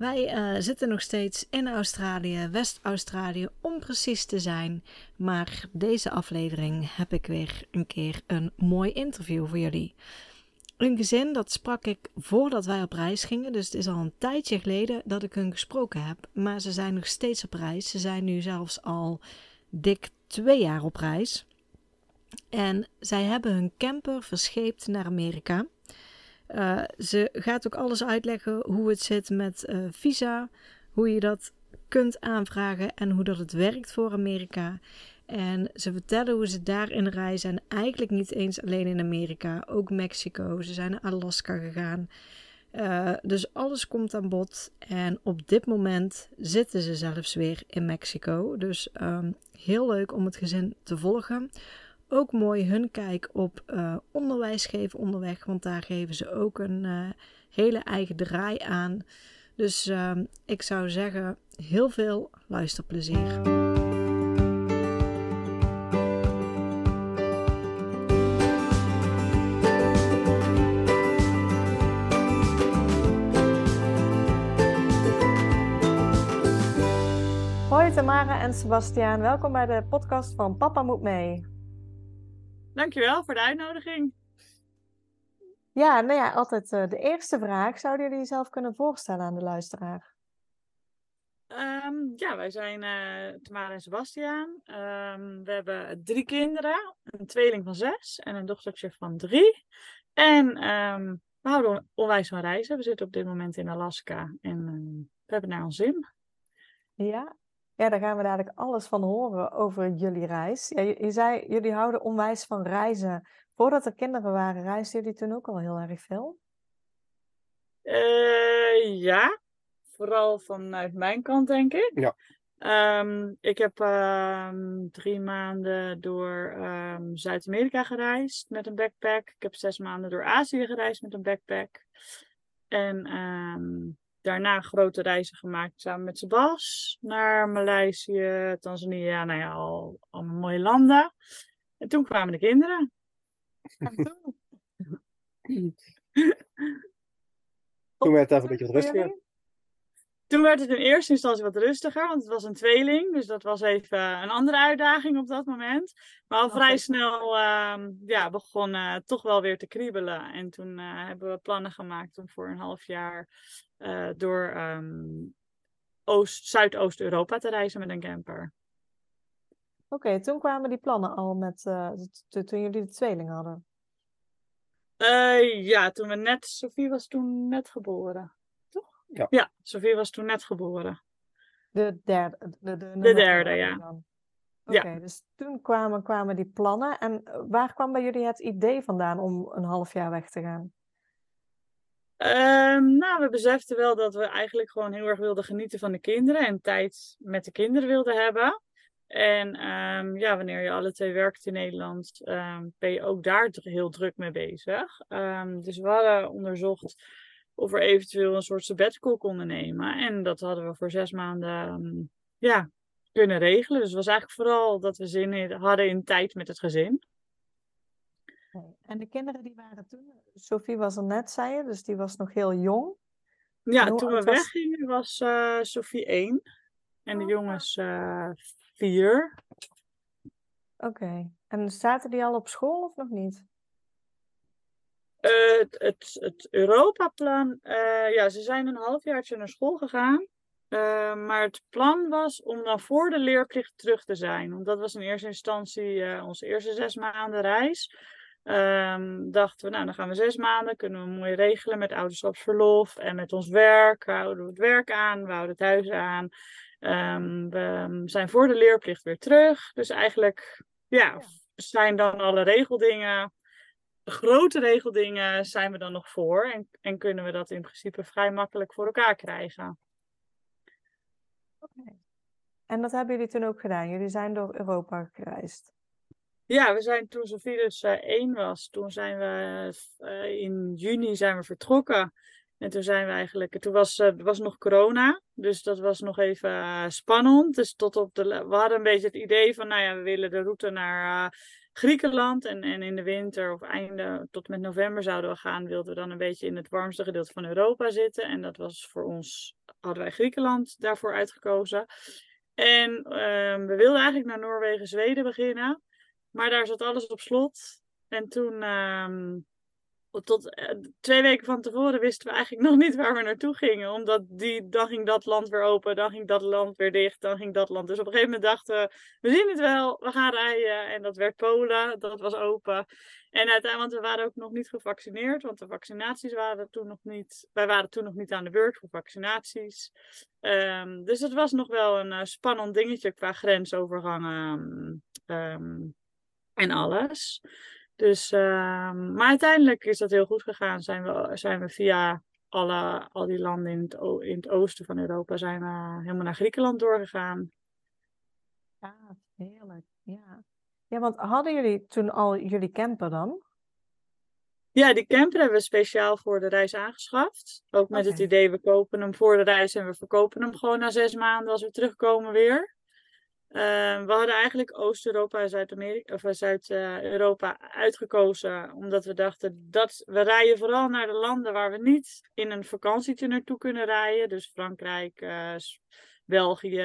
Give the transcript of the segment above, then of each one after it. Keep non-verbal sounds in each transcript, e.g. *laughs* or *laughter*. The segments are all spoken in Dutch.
Wij uh, zitten nog steeds in Australië, West-Australië om precies te zijn. Maar deze aflevering heb ik weer een keer een mooi interview voor jullie. Een gezin, dat sprak ik voordat wij op reis gingen. Dus het is al een tijdje geleden dat ik hun gesproken heb. Maar ze zijn nog steeds op reis. Ze zijn nu zelfs al dik twee jaar op reis. En zij hebben hun camper verscheept naar Amerika. Uh, ze gaat ook alles uitleggen hoe het zit met uh, visa, hoe je dat kunt aanvragen en hoe dat het werkt voor Amerika. En ze vertellen hoe ze daarin reizen. En eigenlijk niet eens alleen in Amerika, ook Mexico. Ze zijn naar Alaska gegaan. Uh, dus alles komt aan bod. En op dit moment zitten ze zelfs weer in Mexico. Dus um, heel leuk om het gezin te volgen ook mooi hun kijk op uh, onderwijs geven onderweg, want daar geven ze ook een uh, hele eigen draai aan. Dus uh, ik zou zeggen, heel veel luisterplezier. Hoi Tamara en Sebastiaan, welkom bij de podcast van Papa Moet Mee. Dankjewel voor de uitnodiging. Ja, nou ja, altijd uh, de eerste vraag. Zouden jullie jezelf kunnen voorstellen aan de luisteraar? Um, ja, wij zijn uh, Tamara en Sebastiaan. Um, we hebben drie kinderen. Een tweeling van zes en een dochtertje van drie. En um, we houden onwijs van reizen. We zitten op dit moment in Alaska en we hebben naar ons zin. Ja, ja, daar gaan we dadelijk alles van horen over jullie reis. Ja, je, zei, jullie houden onwijs van reizen. Voordat er kinderen waren, reisden jullie toen ook al heel erg veel? Uh, ja, vooral vanuit mijn kant, denk ik. Ja. Um, ik heb um, drie maanden door um, Zuid-Amerika gereisd met een backpack. Ik heb zes maanden door Azië gereisd met een backpack. En daarna grote reizen gemaakt samen met Sebas naar Maleisië, Tanzania, nou ja, al, allemaal mooie landen. En toen kwamen de kinderen. toen werd het even een beetje rustiger. Toen werd het in eerste instantie wat rustiger, want het was een tweeling. Dus dat was even een andere uitdaging op dat moment. Maar al vrij snel uh, ja, begon uh, toch wel weer te kriebelen. En toen uh, hebben we plannen gemaakt om voor een half jaar uh, door um, Zuidoost-Europa te reizen met een camper. Oké, okay, toen kwamen die plannen al met, toen jullie de tweeling hadden? ja, toen we net, Sophie was toen net geboren. Ja. ja, Sofie was toen net geboren. De derde? De, de, de derde, ja. Oké, okay, ja. dus toen kwamen, kwamen die plannen. En waar kwam bij jullie het idee vandaan om een half jaar weg te gaan? Um, nou, we beseften wel dat we eigenlijk gewoon heel erg wilden genieten van de kinderen en tijd met de kinderen wilden hebben. En um, ja, wanneer je alle twee werkt in Nederland, um, ben je ook daar heel druk mee bezig. dus we hadden onderzocht of we eventueel een soort sabbatical konden nemen. En dat hadden we voor zes maanden um, ja, kunnen regelen. Dus het was eigenlijk vooral dat we zin hadden in tijd met het gezin. En de kinderen die waren toen, Sophie was er net, zei je, dus die was nog heel jong. Ja, toen we weggingen was uh, Sophie één en de oh. jongens uh, vier. Oké, okay. en zaten die al op school of nog niet? Uh, het, het, het Europaplan, uh, ja, ze zijn een halfjaartje naar school gegaan. Uh, maar het plan was om dan voor de leerplicht terug te zijn. Want dat was in eerste instantie onze eerste zes maanden reis. Um, dachten we, nou dan gaan we zes maanden, kunnen we mooi regelen met ouderschapsverlof en met ons werk. We houden we het werk aan, we houden het huis aan. Um, we zijn voor de leerplicht weer terug. Dus eigenlijk, ja, zijn dan alle regeldingen grote regeldingen zijn we dan nog voor en, en kunnen we dat in principe vrij makkelijk voor elkaar krijgen. Okay. En dat hebben jullie toen ook gedaan? Jullie zijn door Europa gereisd? Ja, we zijn toen Sophilus uh, één was, toen zijn we uh, in juni zijn we vertrokken. En toen zijn we eigenlijk, toen was, uh, was nog corona, dus dat was nog even spannend. Dus tot op de, we hadden een beetje het idee van, nou ja, we willen de route naar Griekenland. En, en in de winter of einde tot met november zouden we gaan, wilden we dan een beetje in het warmste gedeelte van Europa zitten. En dat was voor ons, hadden wij Griekenland daarvoor uitgekozen. En ehm, we wilden eigenlijk naar Noorwegen, Zweden beginnen. Maar daar zat alles op slot. En toen, ehm, tot eh, twee weken van tevoren, wisten we eigenlijk *laughs* nog niet waar we naartoe gingen. Omdat die, dan ging dat land weer open, dan ging dat land weer dicht, dan ging dat land. Dus op een gegeven moment dachten we, we zien het wel, we gaan rijden. En dat werd Polen, dat was open. En uiteindelijk, we waren ook nog niet gevaccineerd, want de vaccinaties waren toen nog niet, wij waren toen nog niet aan de beurt voor vaccinaties. Um, dus het was nog wel een uh, spannend dingetje qua grensovergangen. Um, en alles. Dus, uh, maar uiteindelijk is dat heel goed gegaan. Zijn we, zijn we via alle, al die landen in het, in het oosten van Europa zijn we helemaal naar Griekenland doorgegaan. Ja, heerlijk. Ja. ja, want hadden jullie toen al jullie camper dan? Ja, die camper hebben we speciaal voor de reis aangeschaft. Ook met okay. het idee, we kopen hem voor de reis en we verkopen hem gewoon na zes maanden als we terugkomen weer. Uh, we hadden eigenlijk Oost-Europa en Zuid-Amerika of Zuid-Europa uitgekozen, omdat we dachten dat we rijden vooral naar de landen waar we niet in een vakantietje naartoe kunnen rijden. Dus Frankrijk, uh, België,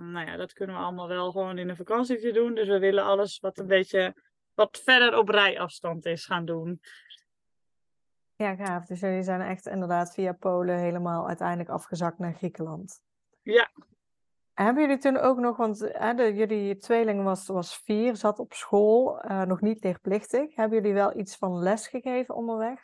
nou ja, dat kunnen we allemaal wel gewoon in een vakantietje doen. Dus we willen alles wat een beetje wat verder op rijafstand is gaan doen. Ja, gaaf. Dus jullie zijn echt inderdaad via Polen helemaal uiteindelijk afgezakt naar Griekenland. Ja, hebben jullie toen ook nog, want hè, de, jullie tweeling was, was vier, zat op school, uh, nog niet leerplichtig. Hebben jullie wel iets van les gegeven onderweg?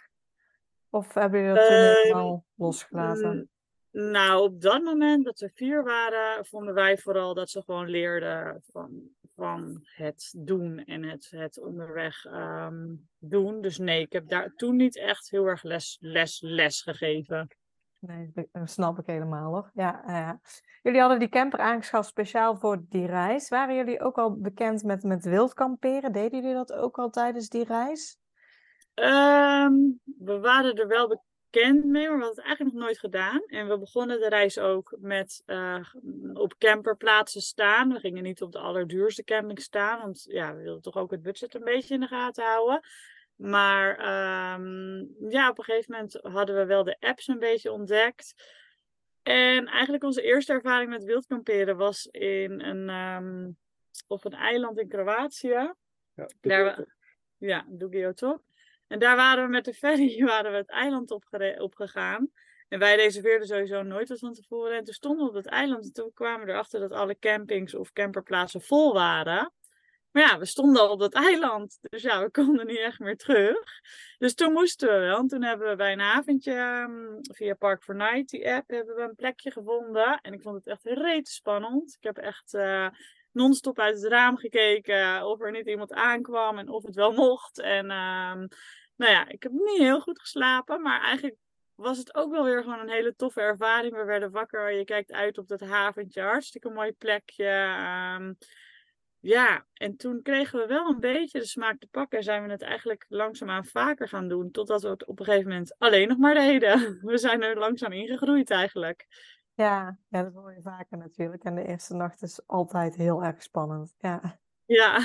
Of hebben jullie dat toen uh, helemaal losgelaten? Nou, op dat moment dat ze vier waren, vonden wij vooral dat ze gewoon leerden van, van het doen en het, het onderweg um, doen. Dus nee, ik heb daar toen niet echt heel erg les, les, les gegeven. Nee, dat snap ik helemaal hoor. Ja. Jullie hadden die camper aangeschaft speciaal voor die reis. Waren jullie ook al bekend met, met wild kamperen? Deden jullie dat ook al tijdens die reis? Um, we waren er wel bekend mee, maar we hadden het eigenlijk nog nooit gedaan. En we begonnen de reis ook met uh, op camperplaatsen staan. We gingen niet op de allerduurste camping staan, want ja, we wilden toch ook het budget een beetje in de gaten houden. Maar um, ja, op een gegeven moment hadden we wel de apps een beetje ontdekt. En eigenlijk onze eerste ervaring met wildkamperen was in een, um, op een eiland in Kroatië. Ja, daar, ja, Dugiotok. En daar waren we met de ferry *laughs* waren we het eiland opgegaan. En wij reserveerden sowieso nooit wat van tevoren. En toen stonden we op het eiland en toen kwamen we erachter dat alle campings of camperplaatsen vol waren. Maar ja, we stonden al op dat eiland. Dus ja, we konden niet echt meer terug. Dus toen moesten we wel. En toen hebben we bij een avondje um, via Park for Night, die app, hebben we een plekje gevonden. En ik vond het echt reet spannend. Ik heb echt uh, non-stop uit het raam gekeken of er niet iemand aankwam en of het wel *laughs* mocht. En um, nou ja, ik heb niet heel goed geslapen, maar eigenlijk was het ook wel weer gewoon een hele toffe ervaring. We werden wakker, je kijkt uit op dat haventje, hartstikke mooi plekje. Um, ja, en toen kregen we wel een beetje de smaak te pakken. En zijn we het eigenlijk langzaamaan vaker gaan doen. Totdat we het op een gegeven moment alleen nog maar deden. *laughs* We zijn er langzaam ingegroeid eigenlijk. Ja, ja dat hoor je vaker natuurlijk. En de eerste nacht is altijd heel erg spannend. Ja. Ja.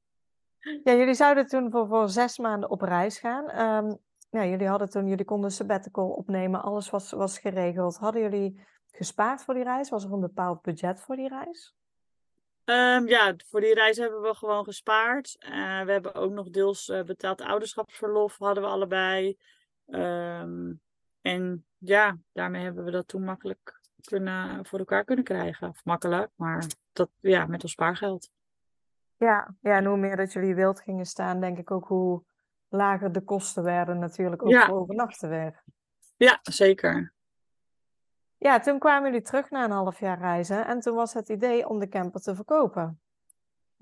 *laughs* ja, jullie zouden toen voor, voor zes maanden op reis gaan. Um, ja, jullie hadden toen, jullie konden sabbatical opnemen. Alles was, was geregeld. Hadden jullie gespaard voor die reis? Was er een bepaald budget voor die reis? Um, ja, voor die reis hebben we gewoon gespaard. Uh, we hebben ook nog deels uh, betaald ouderschapsverlof, hadden we allebei. Um, en ja, daarmee hebben we dat toen makkelijk kunnen, voor elkaar kunnen krijgen. Of makkelijk, maar dat, ja, met ons spaargeld. Ja, ja, en hoe meer dat jullie wild gingen staan, denk ik ook hoe lager de kosten werden natuurlijk ook ja. voor overnachten weer. Ja, zeker. Ja, toen kwamen jullie terug na een half jaar reizen en toen was het idee om de camper te verkopen.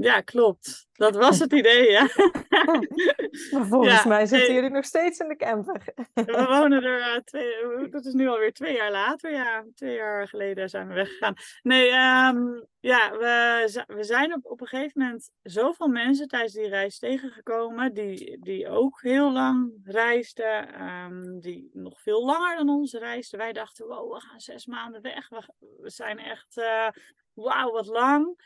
Ja, klopt. Dat was het idee, ja. *laughs* maar volgens mij zitten jullie nog steeds in de camper. we *laughs* wonen er uh, twee, dat is nu alweer twee jaar later, ja. Twee jaar geleden zijn we weggegaan. Nee, um, ja, we, we zijn op, op een gegeven moment zoveel mensen tijdens die reis tegengekomen, die, die ook heel lang reisden, um, die nog veel langer dan ons reisden. Wij dachten, wow, we gaan zes maanden weg. We, we zijn echt, uh, wauw, wat lang.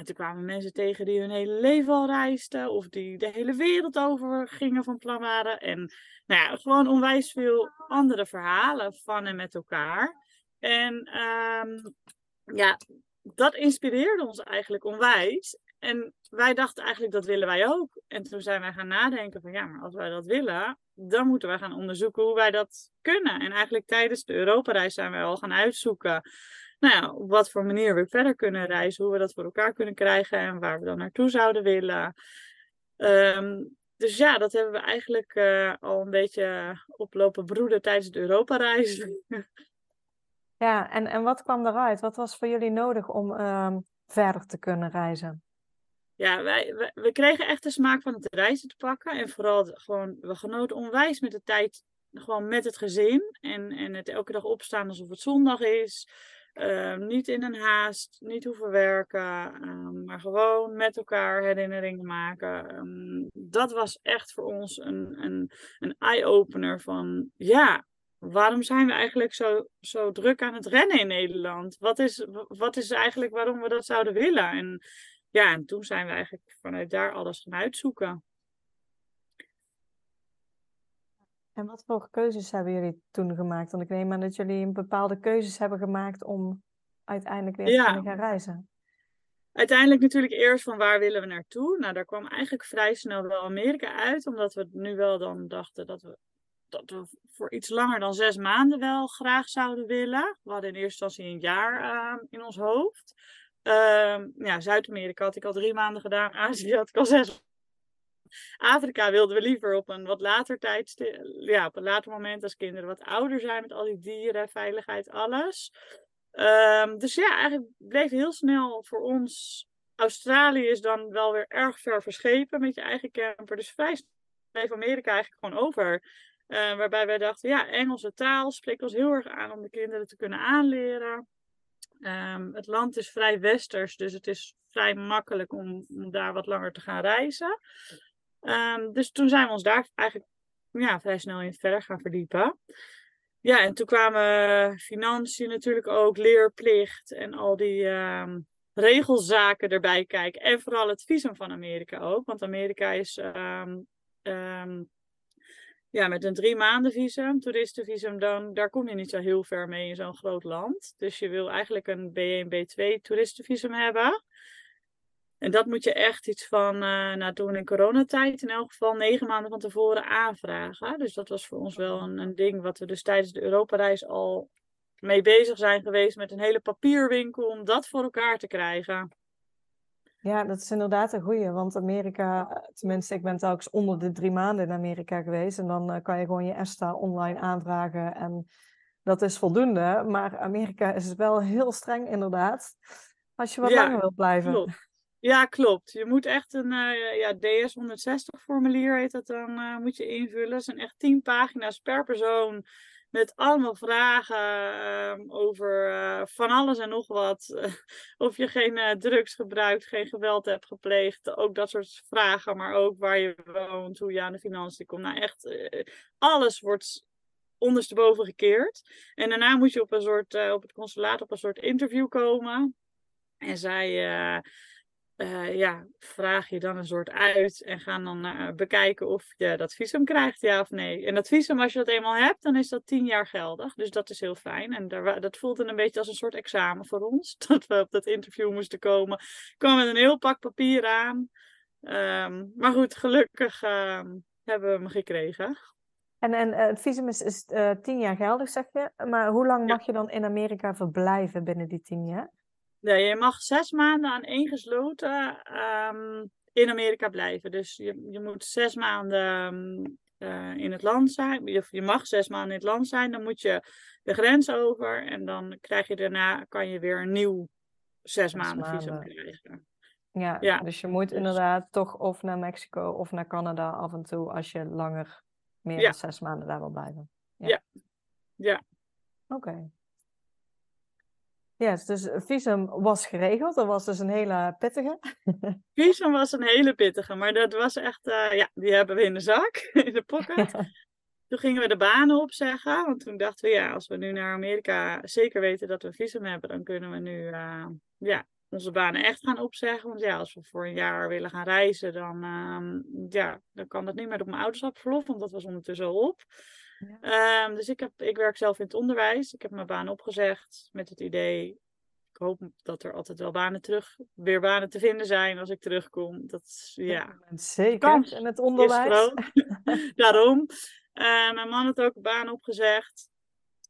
En toen kwamen mensen tegen die hun hele leven al reisden. Of die de hele wereld over gingen van plan waren. En nou ja, gewoon onwijs veel andere verhalen van en met elkaar. En um, ja, dat inspireerde ons eigenlijk onwijs. En wij dachten eigenlijk dat willen wij ook. En toen zijn wij gaan nadenken van ja, maar als wij dat willen, dan moeten wij gaan onderzoeken hoe wij dat kunnen. En eigenlijk tijdens de Europareis zijn wij al gaan uitzoeken nou ja, op wat voor manier we verder kunnen reizen, hoe we dat voor elkaar kunnen krijgen en waar we dan naartoe zouden willen. Um, dus ja, dat hebben we eigenlijk uh, al een beetje oplopen broeden tijdens de Europa-reis. *laughs* Ja, en, en wat kwam eruit? Wat was voor jullie nodig om um, verder te kunnen reizen? Ja, wij, wij, we kregen echt de smaak van het reizen te pakken. En vooral gewoon, we genoten onwijs met de tijd gewoon met het gezin. En, en het elke dag opstaan alsof het zondag is. Ehm, niet in een haast, niet hoeven werken, um, maar gewoon met elkaar herinneringen maken. Um, dat was echt voor ons een, een, een eye-opener van ja, waarom zijn we eigenlijk zo, zo druk aan het rennen in Nederland? Wat is, wat is eigenlijk waarom we dat zouden willen? En ja, en toen zijn we eigenlijk vanuit daar alles gaan uitzoeken. En wat voor keuzes hebben jullie toen gemaakt? Want ik neem aan dat jullie een bepaalde keuzes hebben gemaakt om uiteindelijk weer te gaan reizen. Uiteindelijk natuurlijk eerst van waar willen we naartoe. Nou, daar kwam eigenlijk vrij snel wel Amerika uit, omdat we nu wel dan dachten dat we, dat we voor iets langer dan zes maanden wel graag zouden willen. We hadden in eerste instantie een jaar uh, in ons hoofd. Uh, ja, Zuid-Amerika had ik al drie maanden gedaan, *laughs* Azië had ik al zes Afrika wilden we liever op een wat later tijd, ja, op een later moment als kinderen wat ouder zijn met al die dieren, veiligheid, alles. Um, dus ja, eigenlijk bleef heel snel voor ons. Australië is dan wel weer erg ver verschepen met je eigen camper. Dus vrij bleef Amerika eigenlijk gewoon over. Uh, waarbij wij dachten, ja, Engelse taal spreekt ons heel erg aan om de kinderen te kunnen aanleren. Um, het land is vrij westers, dus het is vrij makkelijk om daar wat langer te gaan reizen. Um, dus toen zijn we ons daar eigenlijk ja, vrij snel in verder gaan verdiepen. Ja, en toen kwamen financiën natuurlijk ook, leerplicht en al die um, regelzaken erbij kijken. En vooral het visum van Amerika ook. Want Amerika is um, ja, met een drie maanden visum, toeristenvisum, dan, daar kom je niet zo heel ver mee in zo'n groot land. Dus je wil eigenlijk een B1, B2 toeristenvisum hebben. En dat moet je echt iets van, uh, nou toen in coronatijd in elk geval, negen maanden van tevoren aanvragen. Dus dat was voor ons wel een, een ding wat we dus tijdens de Europareis al mee bezig zijn geweest met een hele papierwinkel om dat voor elkaar te krijgen. Ja, dat is inderdaad een goeie, want Amerika, tenminste ik ben telkens onder de drie maanden in Amerika geweest en dan uh, kan je gewoon je ESTA online aanvragen en dat is voldoende. Maar Amerika is wel heel streng inderdaad, als je wat Ja, langer wilt blijven. klopt. Ja, klopt. Je moet echt een eh, ja, DS-160 formulier heet dat dan, eh, moet je invullen. Dat zijn echt 10 pagina's per persoon. Met allemaal vragen ehm, over eh, van alles en nog wat. *laughs* of je geen drugs gebruikt, geen geweld hebt gepleegd. Ook dat soort vragen, maar ook waar je woont, hoe je aan de financiën komt. Nou echt, alles wordt ondersteboven gekeerd. En daarna moet je op een soort, op het consulaat op een soort interview komen. En zij eh, ja, vraag je dan een soort uit en gaan dan eh, bekijken of je dat visum krijgt, ja of nee. En dat visum, als je dat eenmaal hebt, dan is dat tien jaar geldig. Dus dat is heel fijn. En daar, dat voelde een beetje als een soort examen voor ons, *laughs* dat we op dat interview moesten komen. Ik kwam met een heel pak papier aan. Ehm, maar goed, gelukkig ehm, hebben we hem gekregen. En, en eh, het visum is, is tien jaar geldig, zeg je. Maar hoe lang Ja. mag je dan in Amerika verblijven binnen die tien jaar? Nee, je mag zes maanden aan één gesloten ehm, in Amerika blijven. Dus je, je moet zes maanden ehm, eh, in het land zijn. Je, je mag zes maanden in het land zijn. Dan moet je de grens over. En dan krijg je daarna kan je weer een nieuw zes maanden visum krijgen. Ja, Ja, dus je moet dus- inderdaad toch of naar Mexico of naar Canada af en toe als je langer, meer Ja. dan zes maanden daar wil blijven. Ja. Ja. Oké. Ja, dus het visum was geregeld. Dat was dus een hele pittige. *laughs* Visum was een hele pittige, maar dat was echt, eh, ja, die hebben we in de zak, *laughs* in de pocket. *laughs* Toen gingen we de banen opzeggen, want toen dachten we, ja, als we nu naar Amerika zeker weten dat we een visum hebben, dan kunnen we nu, eh, ja, onze banen echt gaan opzeggen. Want ja, als we voor een jaar willen gaan reizen, dan, ehm, ja, dan kan dat niet meer op mijn ouderschapsverlof, want dat was ondertussen al op. Ja. Ehm, dus ik, heb, ik werk zelf in het onderwijs. Ik heb mijn baan opgezegd met het idee, ik hoop dat er altijd wel banen terug, weer banen te vinden zijn als ik terugkom. Dat, is- ja, Zeker kans in het onderwijs. *laughs* *laughs* Daarom. Eh, mijn man had ook een baan opgezegd.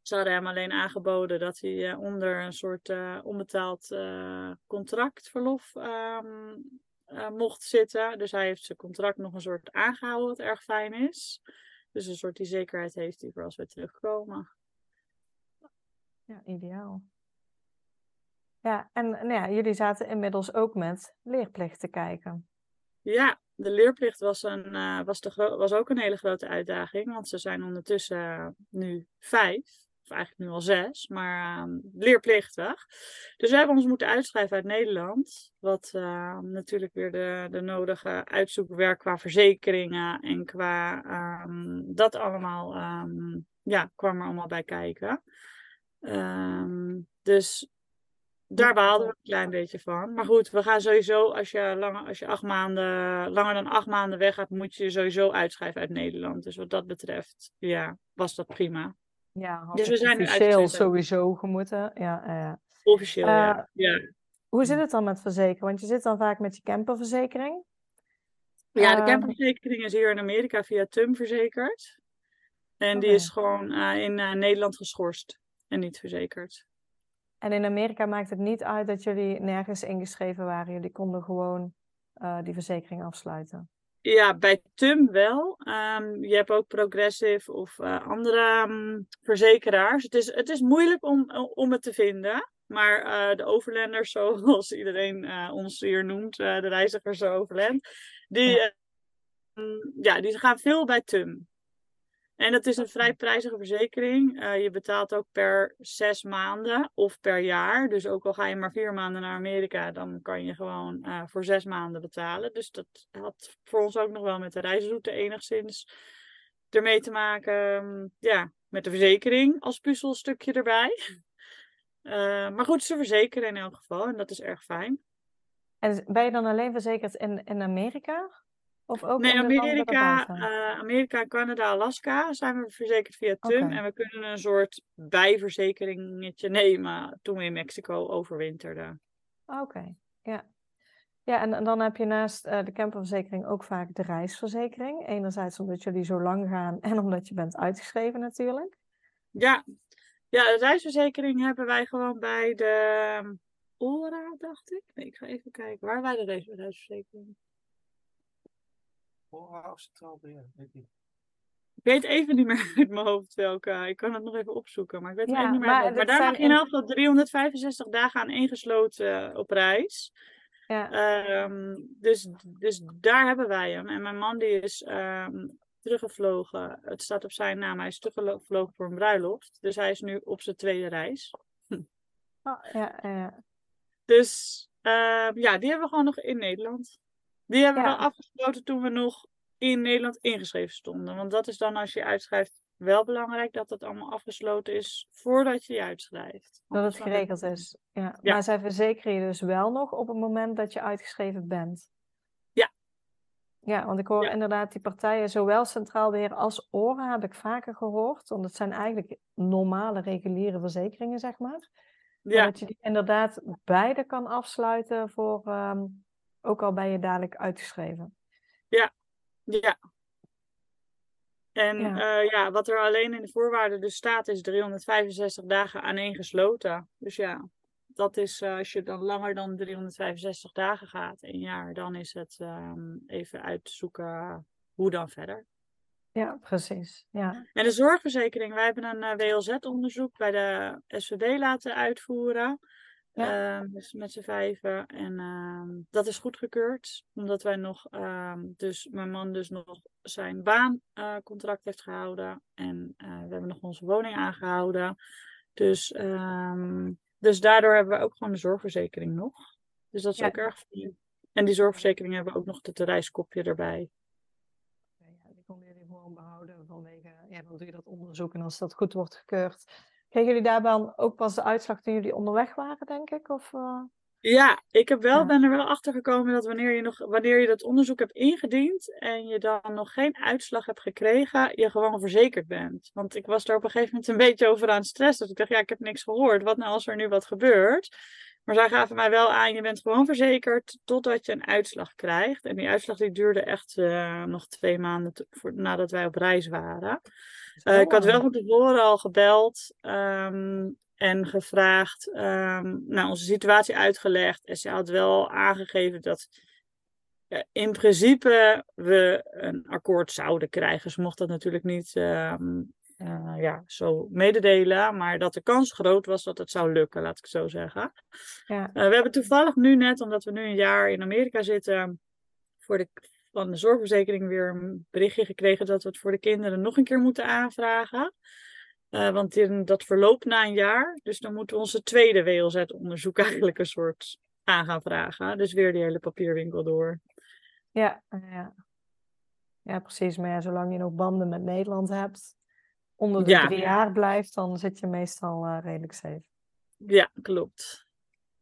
Ze hadden hem alleen aangeboden dat hij eh, onder een soort eh, onbetaald eh, contractverlof ehm, eh, mocht zitten. Dus hij heeft zijn contract nog een soort aangehouden, wat erg fijn is. Dus een soort die zekerheid heeft hij voor als we terugkomen. Ja, ideaal. Ja, en nou ja, jullie zaten inmiddels ook met leerplicht te kijken. Ja, de leerplicht was, een, eh, was, de was ook een hele grote uitdaging. Want ze zijn ondertussen eh, nu vijf, eigenlijk nu al zes, maar ehm, leerplichtig. Dus we hebben ons moeten uitschrijven uit Nederland. Wat eh, natuurlijk weer de, de nodige uitzoekwerk qua verzekeringen en qua ehm, dat allemaal, ehm, ja, kwam er allemaal bij kijken. Ehm, dus daar baalden we een klein beetje van. Maar goed, we gaan sowieso, als je, als je acht maanden, langer dan acht maanden weggaat, moet je je sowieso uitschrijven uit Nederland. Dus wat dat betreft, ja, was dat prima. Ja, Dus we zijn officieel sowieso gemoeten. Ja. Officieel, ja. ja. Hoe zit het dan met verzekeren? Want je zit dan vaak met je camperverzekering. Ja, de Ehm, camperverzekering is hier in Amerika via TUM verzekerd. En die is gewoon eh, in eh, Nederland geschorst en niet verzekerd. En in Amerika maakt het niet uit dat jullie nergens ingeschreven waren. Jullie konden gewoon eh, die verzekering afsluiten. Ja, bij TUM wel. Ehm, je hebt ook Progressive of eh, andere ehm, verzekeraars. Het is, het is moeilijk om, om het te vinden. Maar eh, de overlanders, *laughs* zoals iedereen eh, ons hier noemt, eh, de reizigers overland, die, Ja. eh, mm, ja, die gaan veel bij TUM. En dat is een vrij prijzige verzekering. Eh, je betaalt ook per zes maanden of per jaar. Dus ook al ga je maar vier maanden naar Amerika, dan kan je gewoon eh, voor zes maanden betalen. Dus dat had voor ons ook nog wel met de reisroute enigszins ermee te maken. mm, Ja, met de verzekering als puzzelstukje erbij. Eh, maar goed, ze verzekeren in elk geval en dat is erg fijn. En ben je dan alleen verzekerd in, in Amerika? Of ook Nee, Amerika, eh, Amerika, Canada, Alaska zijn we verzekerd via TUM. En we kunnen een soort bijverzekeringetje nemen toen we in Mexico overwinterden. Oké, ja. Ja, en, en dan heb je naast eh, de camperverzekering ook vaak de reisverzekering. Enerzijds omdat jullie zo lang gaan en omdat je bent uitgeschreven natuurlijk. Ja, ja de reisverzekering hebben wij gewoon bij de ehm, ORA, dacht ik. Nee, ik ga even kijken. Waar wij de reis- Oh, Centraal Beheer, weet ik niet. Ik weet even niet meer *laughs* uit mijn hoofd welke. Ik kan het nog even opzoeken, maar ik weet het Ja, even niet meer. maar uit maar daar zijn mag je in elk geval 365 dagen aan ingesloten op reis. Ja, Ehm, dus, dus daar hebben wij hem. En mijn man die is ehm, teruggevlogen. Het staat op zijn naam. Hij is teruggevlogen voor een bruiloft. Dus hij is nu op zijn tweede reis. Oh, ja, ja. Dus ehm, ja, die hebben we gewoon nog in Nederland. Die hebben we wel afgesloten toen we nog in Nederland ingeschreven stonden. Want dat is dan als je uitschrijft wel belangrijk dat het allemaal afgesloten is voordat je je uitschrijft. dat het dan- geregeld is. Ja. Ja. Maar zij verzekeren je dus wel nog op het moment dat je uitgeschreven bent. Ja. Ja, want ik hoor Ja. inderdaad die partijen, zowel Centraal Beheer als ORA, heb ik vaker gehoord. Want het zijn eigenlijk normale, reguliere verzekeringen, zeg maar. Dat je die inderdaad beide kan afsluiten voor, ehm, ook al ben je dadelijk uitgeschreven. ja. En Ja. ja. ja, wat er alleen in de voorwaarden dus staat is 365 dagen aaneengesloten. Dus ja, dat is eh, als je dan langer dan 365 dagen gaat, een jaar, dan is het ehm, even uitzoeken hoe dan verder. Ja, precies. Ja. En de zorgverzekering, wij hebben een eh, WLZ-onderzoek bij de SVB laten uitvoeren. Ja. Ehm, dus met z'n vijven. En ehm, dat is goedgekeurd. Omdat wij nog, ehm, dus mijn man dus nog zijn baancontract heeft gehouden. En eh, we hebben nog onze woning aangehouden. Dus, dus daardoor hebben we ook gewoon de zorgverzekering nog. Dus dat is ook erg fijn. En die zorgverzekering hebben we ook nog het reiskopje erbij. Ja, die konden jullie gewoon behouden vanwege, ja, dan doe je dat onderzoek en als dat goed wordt gekeurd, Kregen jullie daarbij ook pas de uitslag toen jullie onderweg waren, denk ik? Of, uh... Ja, ik heb wel, ben er wel achter gekomen dat wanneer je, nog, wanneer je dat onderzoek hebt ingediend en je dan nog geen uitslag hebt gekregen, je gewoon verzekerd bent. Want ik was er op een gegeven moment een *laughs* beetje over aan het stressen. Dus ik dacht, ja, ik heb niks gehoord. Wat nou als er nu wat gebeurt? Maar zij gaven mij wel aan, je bent gewoon verzekerd totdat je een uitslag krijgt. En die uitslag die duurde echt uh, nog twee maanden voor, nadat wij op reis waren. Uh, ik had wel van tevoren al gebeld um, en gevraagd, um, nou, onze situatie uitgelegd. En ze had wel aangegeven dat in principe we een akkoord zouden krijgen. Ze mocht dat natuurlijk niet um, uh, ja, zo mededelen, maar dat de kans groot was dat het zou lukken, laat ik zo zeggen. Ja. we hebben toevallig nu net, omdat we nu een jaar in Amerika zitten, voor de van de zorgverzekering weer een berichtje gekregen dat we het voor de kinderen nog een keer moeten aanvragen. Uh, want in, dat verloopt na een jaar. Dus dan moeten we onze tweede WLZ-onderzoek *laughs* eigenlijk een soort aan gaan vragen. Dus weer die hele papierwinkel door. Ja, ja. ja precies. Maar ja, zolang je nog banden met Nederland hebt, onder de drie jaar blijft, dan zit je meestal uh, redelijk safe. Ja, klopt.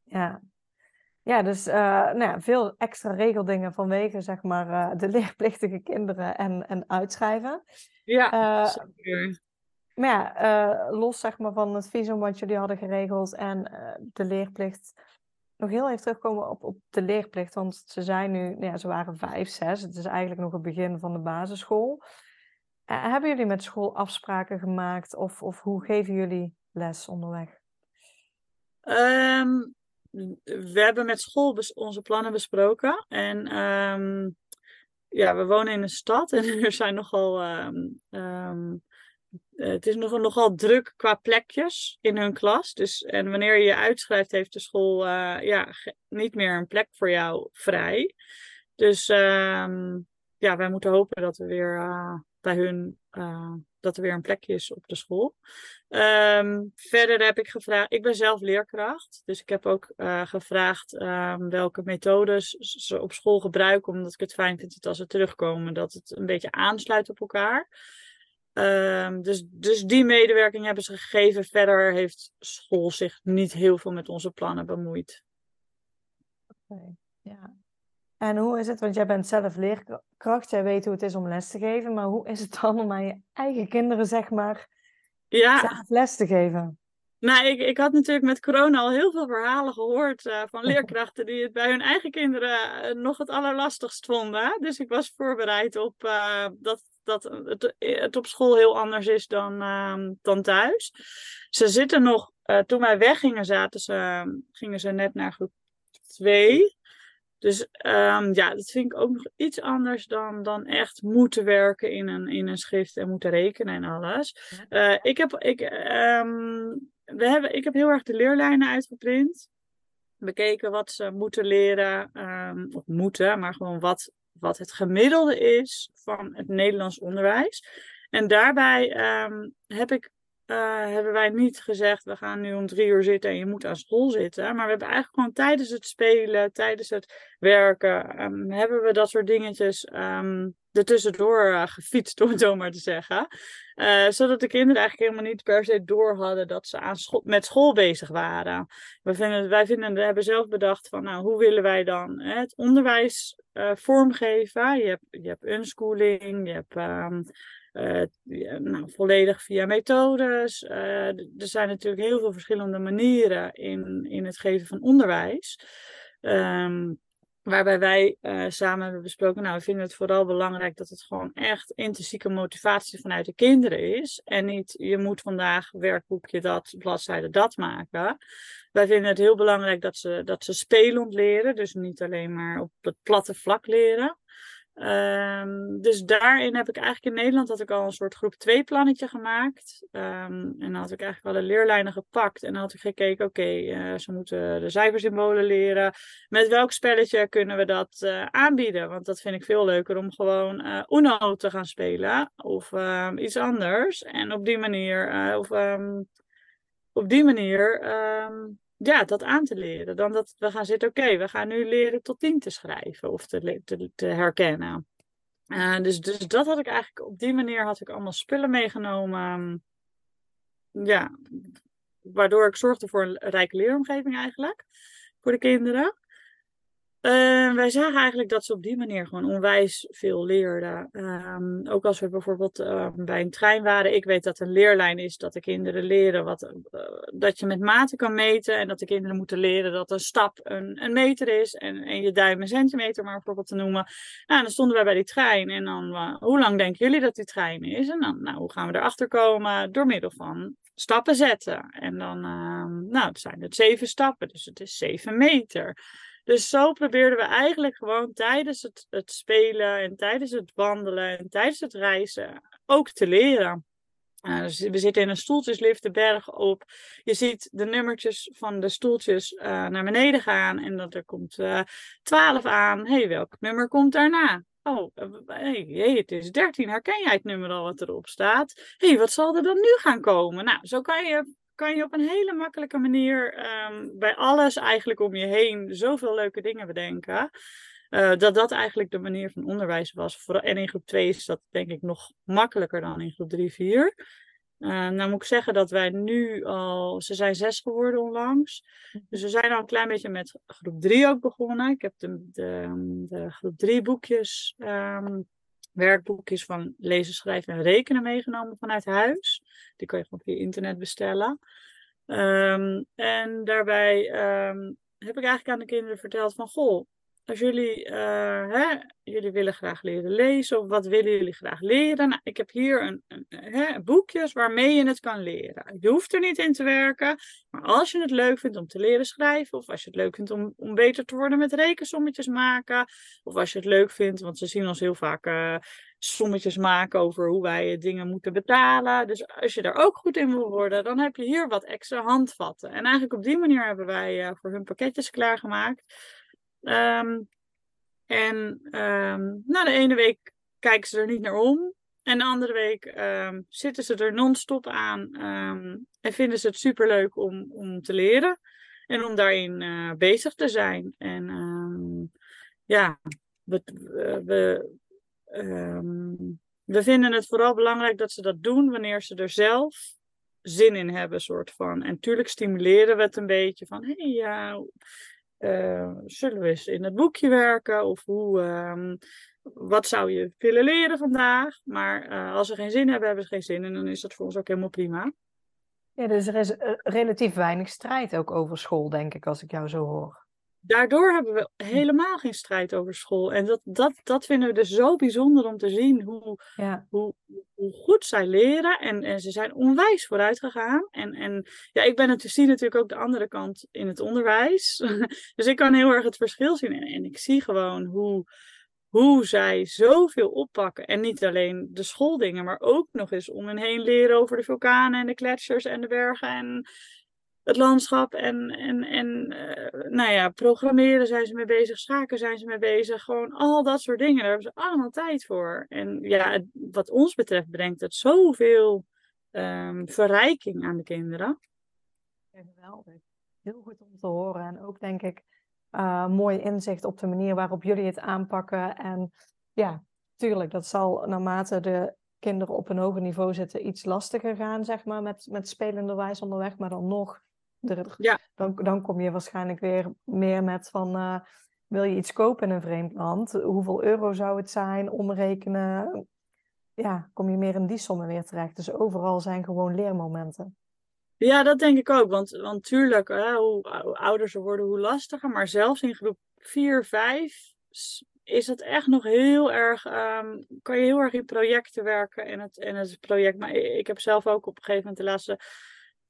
Ja, ja, dus uh, nou ja, veel extra regeldingen vanwege zeg maar, uh, de *laughs* leerplichtige kinderen en, en uitschrijven. Ja, uh, zeker. Maar ja, los zeg maar, van het visum wat jullie hadden geregeld en de leerplicht. Nog heel even terugkomen op, op de leerplicht, want ze zijn nu, nou ja, ze waren vijf, zes. Het is eigenlijk nog het begin van de basisschool. hebben jullie met school afspraken gemaakt of, of hoe geven jullie les onderweg? Um, we hebben met school onze plannen besproken. En um, ja, we wonen in een stad en *laughs* er zijn nogal. Um, um, het is nogal, druk qua plekjes in hun klas. Dus, en wanneer je je uitschrijft, heeft de school uh, ja, niet meer een plek voor jou vrij. Dus ja, wij moeten hopen dat we weer uh, bij hun uh, dat er weer een plekje is op de school. Um, verder heb ik gevraagd, ik ben zelf leerkracht, dus ik heb ook uh, gevraagd um, welke methodes ze op school gebruiken, omdat ik het fijn vind dat als ze terugkomen, dat het een beetje aansluit op elkaar. Um, dus, dus die medewerking hebben ze gegeven. Verder heeft school zich niet heel veel met onze plannen bemoeid. Oké, ja. En hoe is het, want jij bent zelf leerkracht, jij weet hoe het is om les te geven, maar hoe is het dan om aan je eigen kinderen, zeg maar, ja. zelf les te geven? Nou, ik, ik had natuurlijk met corona al heel veel verhalen gehoord uh, van leerkrachten die het bij hun eigen kinderen uh, nog het allerlastigst vonden. Dus ik was voorbereid op uh, dat, dat het, het, op school heel anders is dan, ehm, dan thuis. Ze zitten nog, toen wij weggingen, zaten ze, gingen ze net naar groep 2. Dus um, ja, dat vind ik ook nog iets anders dan, dan echt moeten werken in een, in een schrift en moeten rekenen en alles. Uh, ik, heb, ik, um, we hebben, ik heb heel erg de leerlijnen uitgeprint. Bekeken wat ze moeten leren, um, of moeten, maar gewoon wat, wat het gemiddelde is van het Nederlands onderwijs. En daarbij heb ik uh, hebben wij niet gezegd, we gaan nu om drie uur zitten en je moet aan school zitten. Maar we hebben eigenlijk gewoon tijdens het spelen, tijdens het werken, um, hebben we dat soort dingetjes um, ertussendoor uh, gefietst, *laughs* om het zo maar te zeggen. Uh, zodat de kinderen eigenlijk helemaal niet per se door hadden dat ze aan school, met school bezig waren. We vinden, wij vinden, we hebben zelf bedacht van, nou, hoe willen wij dan hè, het onderwijs vormgeven? Je hebt, je hebt unschooling, je hebt... Uh, nou, volledig via methodes. Uh, er zijn natuurlijk heel veel verschillende manieren in, in het geven van onderwijs. Um, waarbij wij uh, samen hebben besproken, nou, we vinden het vooral belangrijk dat het gewoon echt intrinsieke motivatie vanuit de kinderen is. En niet, je moet vandaag werkboekje dat, bladzijde dat maken. Wij vinden het heel belangrijk dat ze, dat ze spelend leren, dus niet alleen maar op het platte vlak leren. Ehm, dus daarin heb ik eigenlijk in Nederland had ik al een soort groep 2 plannetje gemaakt. Ehm, en dan had ik eigenlijk de leerlijnen gepakt. En dan had ik gekeken, oké, eh, ze moeten de cijfersymbolen leren. Met welk spelletje kunnen we dat eh, aanbieden? Want dat vind ik veel leuker om gewoon uh, Uno te gaan spelen. Of ehm, iets anders. En op die manier, of op die manier ja, dat aan te leren. Dan dat we gaan zitten, oké, we gaan nu leren tot tien te schrijven of te, te, herkennen. Uh, dus, dus dat had ik eigenlijk, op die manier had ik allemaal spullen meegenomen. Ja, waardoor ik zorgde voor een rijke leeromgeving eigenlijk. Voor de kinderen. Uh, wij zagen eigenlijk dat ze op die manier gewoon onwijs veel leerden. Um, ook als we bijvoorbeeld uh, bij een trein waren. Ik weet dat een leerlijn is dat de kinderen leren wat, uh, dat je met maten kan meten. En dat de kinderen moeten leren dat een stap een, een meter is. En, en je duim een centimeter, maar bijvoorbeeld te noemen. Nou, dan stonden wij bij die trein. En dan, hoe lang denken jullie dat die trein is? En dan, nou, hoe gaan we erachter komen? Door middel van stappen zetten. En dan, nou, het zijn het zeven stappen. Dus het is zeven meter. Dus zo probeerden we eigenlijk gewoon tijdens het, het spelen en tijdens het wandelen en tijdens het reizen ook te leren. Uh, dus we zitten in een stoeltjeslift de berg op. Je ziet de nummertjes van de stoeltjes uh, naar beneden gaan. En dat er komt uh, eh, 12 aan. Hé, hey, welk nummer komt daarna? Oh, hey, het is 13. Herken jij het nummer al wat erop staat? Hé, hey, wat zal er dan nu gaan komen? Nou, zo kan je kan je op een hele makkelijke manier um, bij alles eigenlijk om je heen zoveel leuke dingen bedenken. Uh, dat dat eigenlijk de manier van onderwijs was. En in groep 2 is dat denk ik nog makkelijker dan in groep 3, 4. Uh, nou moet ik zeggen dat wij nu al, ze zijn zes geworden onlangs. Dus we zijn al een klein beetje met groep 3 ook begonnen. Ik heb de, de, de groep 3 boekjes um, werkboekjes van lezen, schrijven en rekenen meegenomen vanuit huis. Die kan je gewoon via internet bestellen. Um, en daarbij um, heb ik eigenlijk aan de kinderen verteld van, goh, als jullie, uh, hè, jullie willen graag leren lezen, of wat willen jullie graag leren? Nou, ik heb hier een, een, hè, boekjes waarmee je het kan leren. Je hoeft er niet in te werken, maar als je het leuk vindt om te leren schrijven, of als je het leuk vindt om, om beter te worden met rekensommetjes maken, of als je het leuk vindt, want ze zien ons heel vaak uh, sommetjes maken over hoe wij dingen moeten betalen. Dus als je daar ook goed in wil worden, dan heb je hier wat extra handvatten. En eigenlijk op die manier hebben wij voor hun pakketjes klaargemaakt. Um, en um, de ene week kijken ze er niet naar om. En de andere week um, zitten ze er non-stop aan en vinden ze het superleuk om, om te leren. En om daarin uh, bezig te zijn. En ja, we, we, we vinden het vooral belangrijk dat ze dat doen wanneer ze er zelf zin in hebben, soort van. En tuurlijk stimuleren we het een beetje van, hé, hey, ja, uh, zullen we eens in het boekje werken? Of hoe, um, wat zou je willen leren vandaag? Maar uh, als ze geen zin hebben, hebben ze geen zin. En dan is dat voor ons ook helemaal prima. Ja, dus er is uh, relatief weinig strijd ook over school, denk ik, als ik jou zo hoor daardoor hebben we helemaal geen strijd over school. En dat, dat, dat vinden we dus zo bijzonder om te zien hoe, ja. hoe, hoe goed zij leren. En, en ze zijn onwijs vooruit gegaan. En, en ja, ik ben het te zien natuurlijk ook de andere kant in het onderwijs. *laughs* dus ik kan heel erg het verschil zien. En, en ik zie gewoon hoe, hoe zij zoveel oppakken. En niet alleen de schooldingen, maar ook nog eens om hen heen leren over de vulkanen en de gletsjers en de bergen. En het landschap en, en, en uh, nou ja, programmeren zijn ze mee bezig, schaken zijn ze mee bezig. Gewoon al dat soort dingen, daar hebben ze allemaal tijd voor. En ja, wat ons betreft brengt het zoveel um, verrijking aan de kinderen. Geweldig. Heel goed om te horen. En ook denk ik uh, mooi inzicht op de manier waarop jullie het aanpakken. En ja, tuurlijk, dat zal naarmate de kinderen op een hoger niveau zitten iets lastiger gaan, zeg maar, met, met spelenderwijs onderweg. Maar dan nog ja. dan, dan kom je waarschijnlijk weer meer met van, uh, wil je iets kopen in een vreemd land? Hoeveel euro zou het zijn? Omrekenen. Ja, kom je meer in die sommen weer terecht. Dus overal zijn gewoon leermomenten. Ja, dat denk ik ook. Want, want tuurlijk, hè, hoe, hoe ouder ze worden, hoe lastiger. Maar zelfs in groep 4, 5 is het echt nog heel erg, um, kan je heel erg in projecten werken en het, en het project. Maar ik heb zelf ook op een gegeven moment de laatste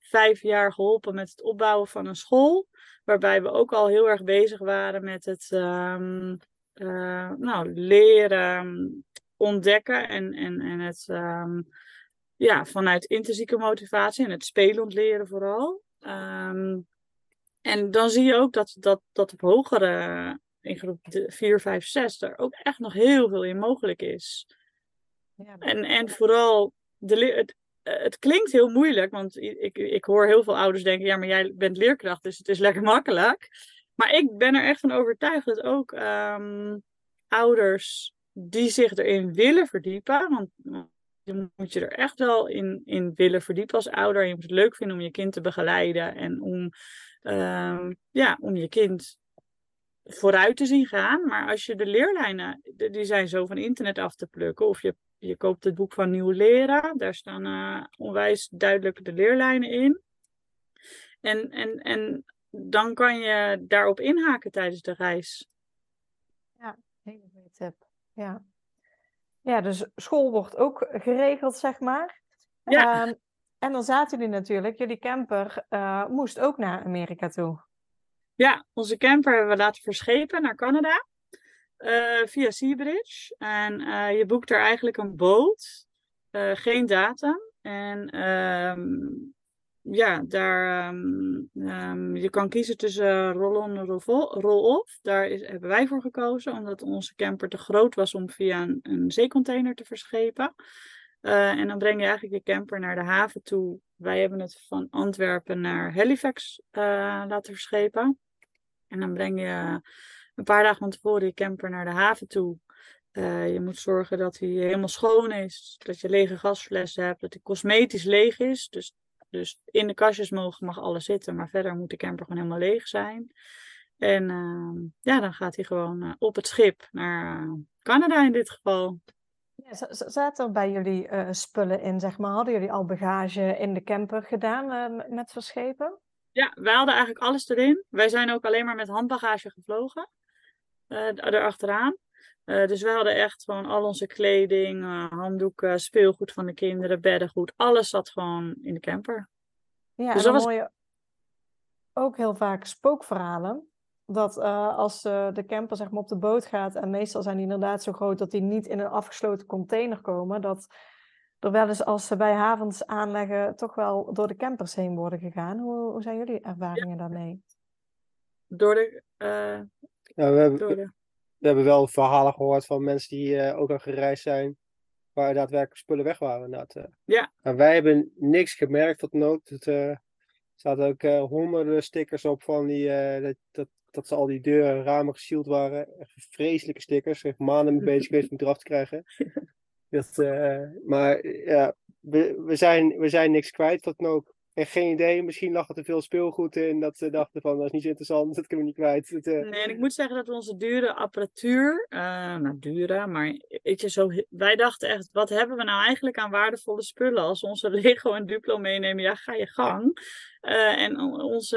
vijf jaar geholpen met het opbouwen van een school. Waarbij we ook al heel erg bezig waren met het, um, eh, nou, leren ontdekken en, en, en het ehm, ja, vanuit intrinsieke motivatie en het spelend leren vooral. Ehm, en dan zie je ook dat, dat, dat op hogere, in groep 4, 5, 6, er ook echt nog heel veel in mogelijk is. Ja, en, en vooral, de, het, het klinkt heel moeilijk, want ik, ik hoor heel veel ouders denken, ja, maar jij bent leerkracht, dus het is lekker makkelijk. Maar ik ben er echt van overtuigd dat ook um, ouders die zich erin willen verdiepen, want je moet je er echt wel in, in willen verdiepen als ouder. Je moet het leuk vinden om je kind te begeleiden en om, um, ja, om je kind vooruit te zien gaan. Maar als je de leerlijnen, die zijn zo van internet af te plukken, of je, je koopt het boek van Nieuw Leren, daar staan uh, onwijs duidelijk de leerlijnen in. En, en, en dan kan je daarop inhaken tijdens de reis. Ja, hele goede tip. Ja. ja, dus school wordt ook geregeld, zeg maar. Ja. Uh, en dan zaten jullie natuurlijk, jullie camper uh, moest ook naar Amerika toe. Ja, onze camper hebben we laten verschepen naar Canada uh, via Seabridge. En uh, je boekt er eigenlijk een boot, geen datum. En um, ja, daar, um, um, je kan kiezen tussen roll-on en roll-off. Daar is, hebben wij voor gekozen, omdat onze camper te groot was om via een, een zeecontainer te verschepen. En dan breng je eigenlijk je camper naar de haven toe. Wij hebben het van Antwerpen naar Halifax laten verschepen. En dan breng je een paar dagen van tevoren je camper naar de haven toe. Uh, je moet zorgen dat hij helemaal schoon is, dat je lege gasflessen hebt, dat hij cosmetisch leeg is. Dus dus in de kastjes mogen, mag alles zitten, maar verder moet de camper gewoon helemaal leeg zijn. En uh, ja, dan gaat hij gewoon uh, op het schip naar uh, Canada in dit geval. Ja, zaten er bij jullie spullen in, zeg maar? Hadden jullie al bagage in de camper gedaan met verschepen? Ja, wij hadden eigenlijk alles erin. Wij zijn ook alleen maar met handbagage gevlogen. Erachteraan. Uh, dus we hadden echt gewoon al onze kleding, uh, handdoeken, speelgoed van de kinderen, beddengoed. Alles zat gewoon in de camper. Ja, dus en dan was... je ook heel vaak spookverhalen. Dat uh, als de camper zeg maar, op de boot gaat, en meestal zijn die inderdaad zo groot dat die niet in een afgesloten container komen, dat er wel eens als ze bij havens aanleggen, toch wel door de campers heen worden gegaan. Hoe, hoe zijn jullie ervaringen daarmee? Door de. Ja, we hebben, we hebben wel verhalen gehoord van mensen die uh, ook al gereisd zijn, waar daadwerkelijk spullen weg waren. Inderdaad. Uh. Ja. Maar wij hebben niks gemerkt tot dan ook. Het, uh, er zaten ook honderden stickers op van die, dat, dat, dat ze al die deuren en ramen gesield waren. Echt vreselijke stickers. Echt maanden mee bezig geweest om het eraf te krijgen. *laughs* Dat, maar ja, we, we, zijn, we zijn niks kwijt tot dan En geen idee, misschien lag er te veel speelgoed in. Dat ze dachten van, dat is niet zo interessant, dat kunnen we niet kwijt. Uh... Nee, en ik moet zeggen dat onze dure apparatuur, uh, nou dure, maar weet je, zo, wij dachten echt, wat hebben we nou eigenlijk aan waardevolle spullen? Als we onze *laughs* Lego en Duplo meenemen, ja, ga je gang. Uh, en onze,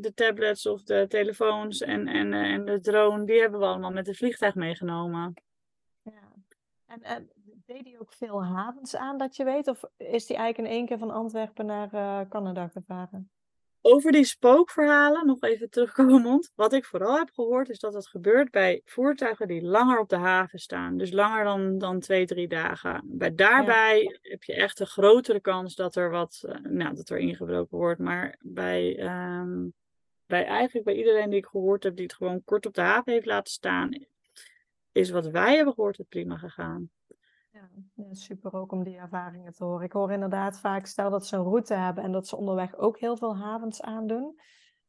de tablets of de telefoons en, en, en de drone, die hebben we allemaal met het vliegtuig meegenomen. Ja, en Deed hij ook veel havens aan dat je weet? Of is hij eigenlijk in één keer van Antwerpen naar uh, Canada gevaren? Over die spookverhalen, nog even terugkomend. Wat ik vooral heb gehoord is dat het gebeurt bij voertuigen die langer op de haven staan. Dus langer dan, dan twee, drie dagen. Bij daarbij heb je echt een grotere kans dat er wat, uh, nou, dat er ingebroken wordt. Maar bij, um, bij eigenlijk bij iedereen die ik gehoord heb die het gewoon kort op de haven heeft laten staan, is wat wij hebben gehoord het prima gegaan. Ja, super ook om die ervaringen te horen. Ik hoor inderdaad vaak, stel dat ze een route hebben en dat ze onderweg ook heel veel havens aandoen.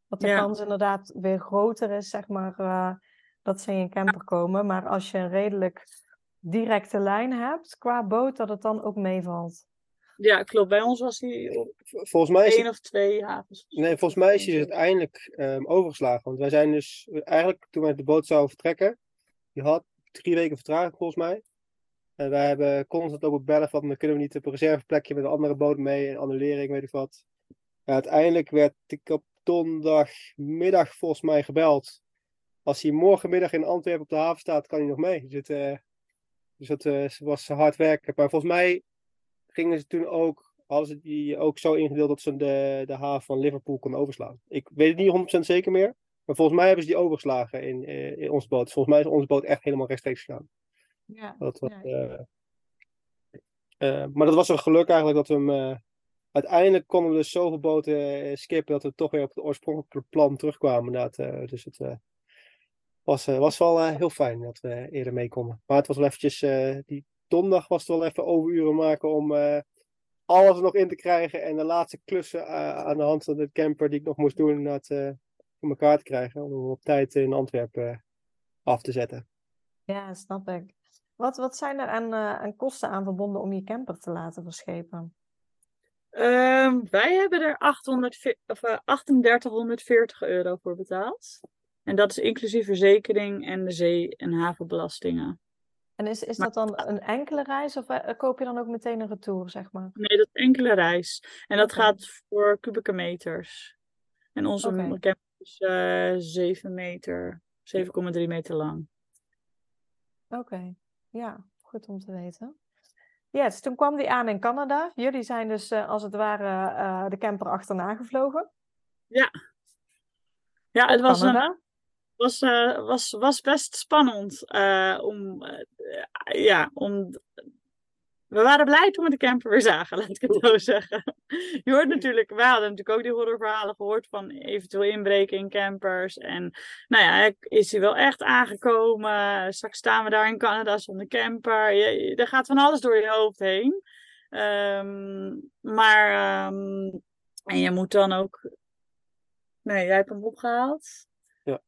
Dat de kans inderdaad weer groter is, zeg maar, uh, dat ze in een camper komen. Maar als je een redelijk directe lijn hebt qua boot, dat het dan ook meevalt. Ja, klopt. Bij ons was hij volgens mij is één of twee havens. Nee, volgens mij is hij uiteindelijk um, overgeslagen. Want wij zijn dus eigenlijk, toen wij de boot zouden vertrekken, die had drie weken vertraging volgens mij. En wij hebben constant op bellen van, dan kunnen we niet op een reserveplekje met een andere boot mee, een annulering, weet ik wat. Uiteindelijk werd ik op donderdagmiddag volgens mij gebeld. Als hij morgenmiddag in Antwerpen op de haven staat, kan hij nog mee. Dus, uh, dus dat uh, was hard werken. Maar volgens mij gingen ze toen ook, hadden ze die ook zo ingedeeld dat ze de, de haven van Liverpool konden overslaan. Ik weet het niet 100% zeker meer. Maar volgens mij hebben ze die overgeslagen in, eh, in onze boot. Volgens mij is onze boot echt helemaal rechtstreeks gegaan. Ja. Dat Ja. eh, eh, maar dat was een geluk eigenlijk dat we hem. eh, uiteindelijk konden we dus zoveel boten skippen dat we toch weer op het oorspronkelijke plan terugkwamen. Inderdaad. dus het was, was wel heel fijn dat we eerder mee konden. Maar het was wel eventjes. die donderdag was het wel even overuren maken om. alles er nog in te krijgen en de laatste klussen aan de hand van de camper die ik nog moest doen, inderdaad, voor elkaar te krijgen. Om op tijd in Antwerpen af te zetten. Ja, snap ik. Wat, wat zijn er aan, eh, aan kosten aan verbonden om je camper te laten verschepen? Ehm, wij hebben er 800, ve- of, eh, 3840 euro voor betaald. En dat is inclusief verzekering en de zee- en havenbelastingen. En is, is Maar- dat dan een enkele reis of eh, koop je dan ook meteen een retour, zeg maar? Nee, dat is enkele reis. En dat gaat voor kubieke meters. En onze camper is eh 7 meter, 7,3 meter lang. Oké, ja, goed om te weten. Yes, toen kwam die aan in Canada. Jullie zijn dus eh, als het ware eh, de camper achterna gevlogen. Ja, het was, een, Canada. was, eh, was, was best spannend eh, om, eh, ja, om. We waren blij toen we de camper weer zagen, *laughs* laat ik het zo zeggen. Je hoort natuurlijk, we hadden natuurlijk ook die horrorverhalen gehoord van eventueel inbreken in campers. En nou ja, is hij wel echt aangekomen? Straks staan we daar in Canada zonder camper. Je, er gaat van alles door je hoofd heen. Ehm, maar, ehm, en je moet dan ook. Nee, jij hebt hem opgehaald. Ja.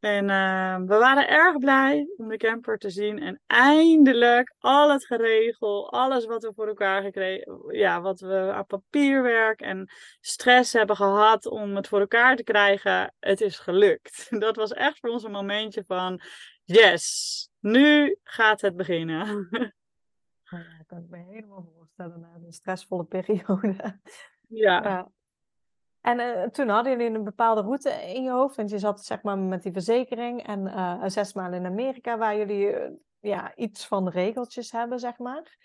En ehm, we waren erg blij om de camper te zien. En eindelijk al het geregel, alles wat we voor elkaar gekregen, ja, wat we aan papierwerk en stress hebben gehad om het voor elkaar te krijgen, het is gelukt. *laughs* Dat was echt voor ons een momentje van, yes, nu gaat het beginnen. *laughs* Nou ja, kan ik me helemaal voorstellen na een stressvolle periode. ja. Ja. En eh, toen hadden jullie een bepaalde route in je hoofd, want je zat zeg maar met die verzekering en eh, zes maanden in Amerika, waar jullie eh, ja, iets van regeltjes hebben, zeg maar.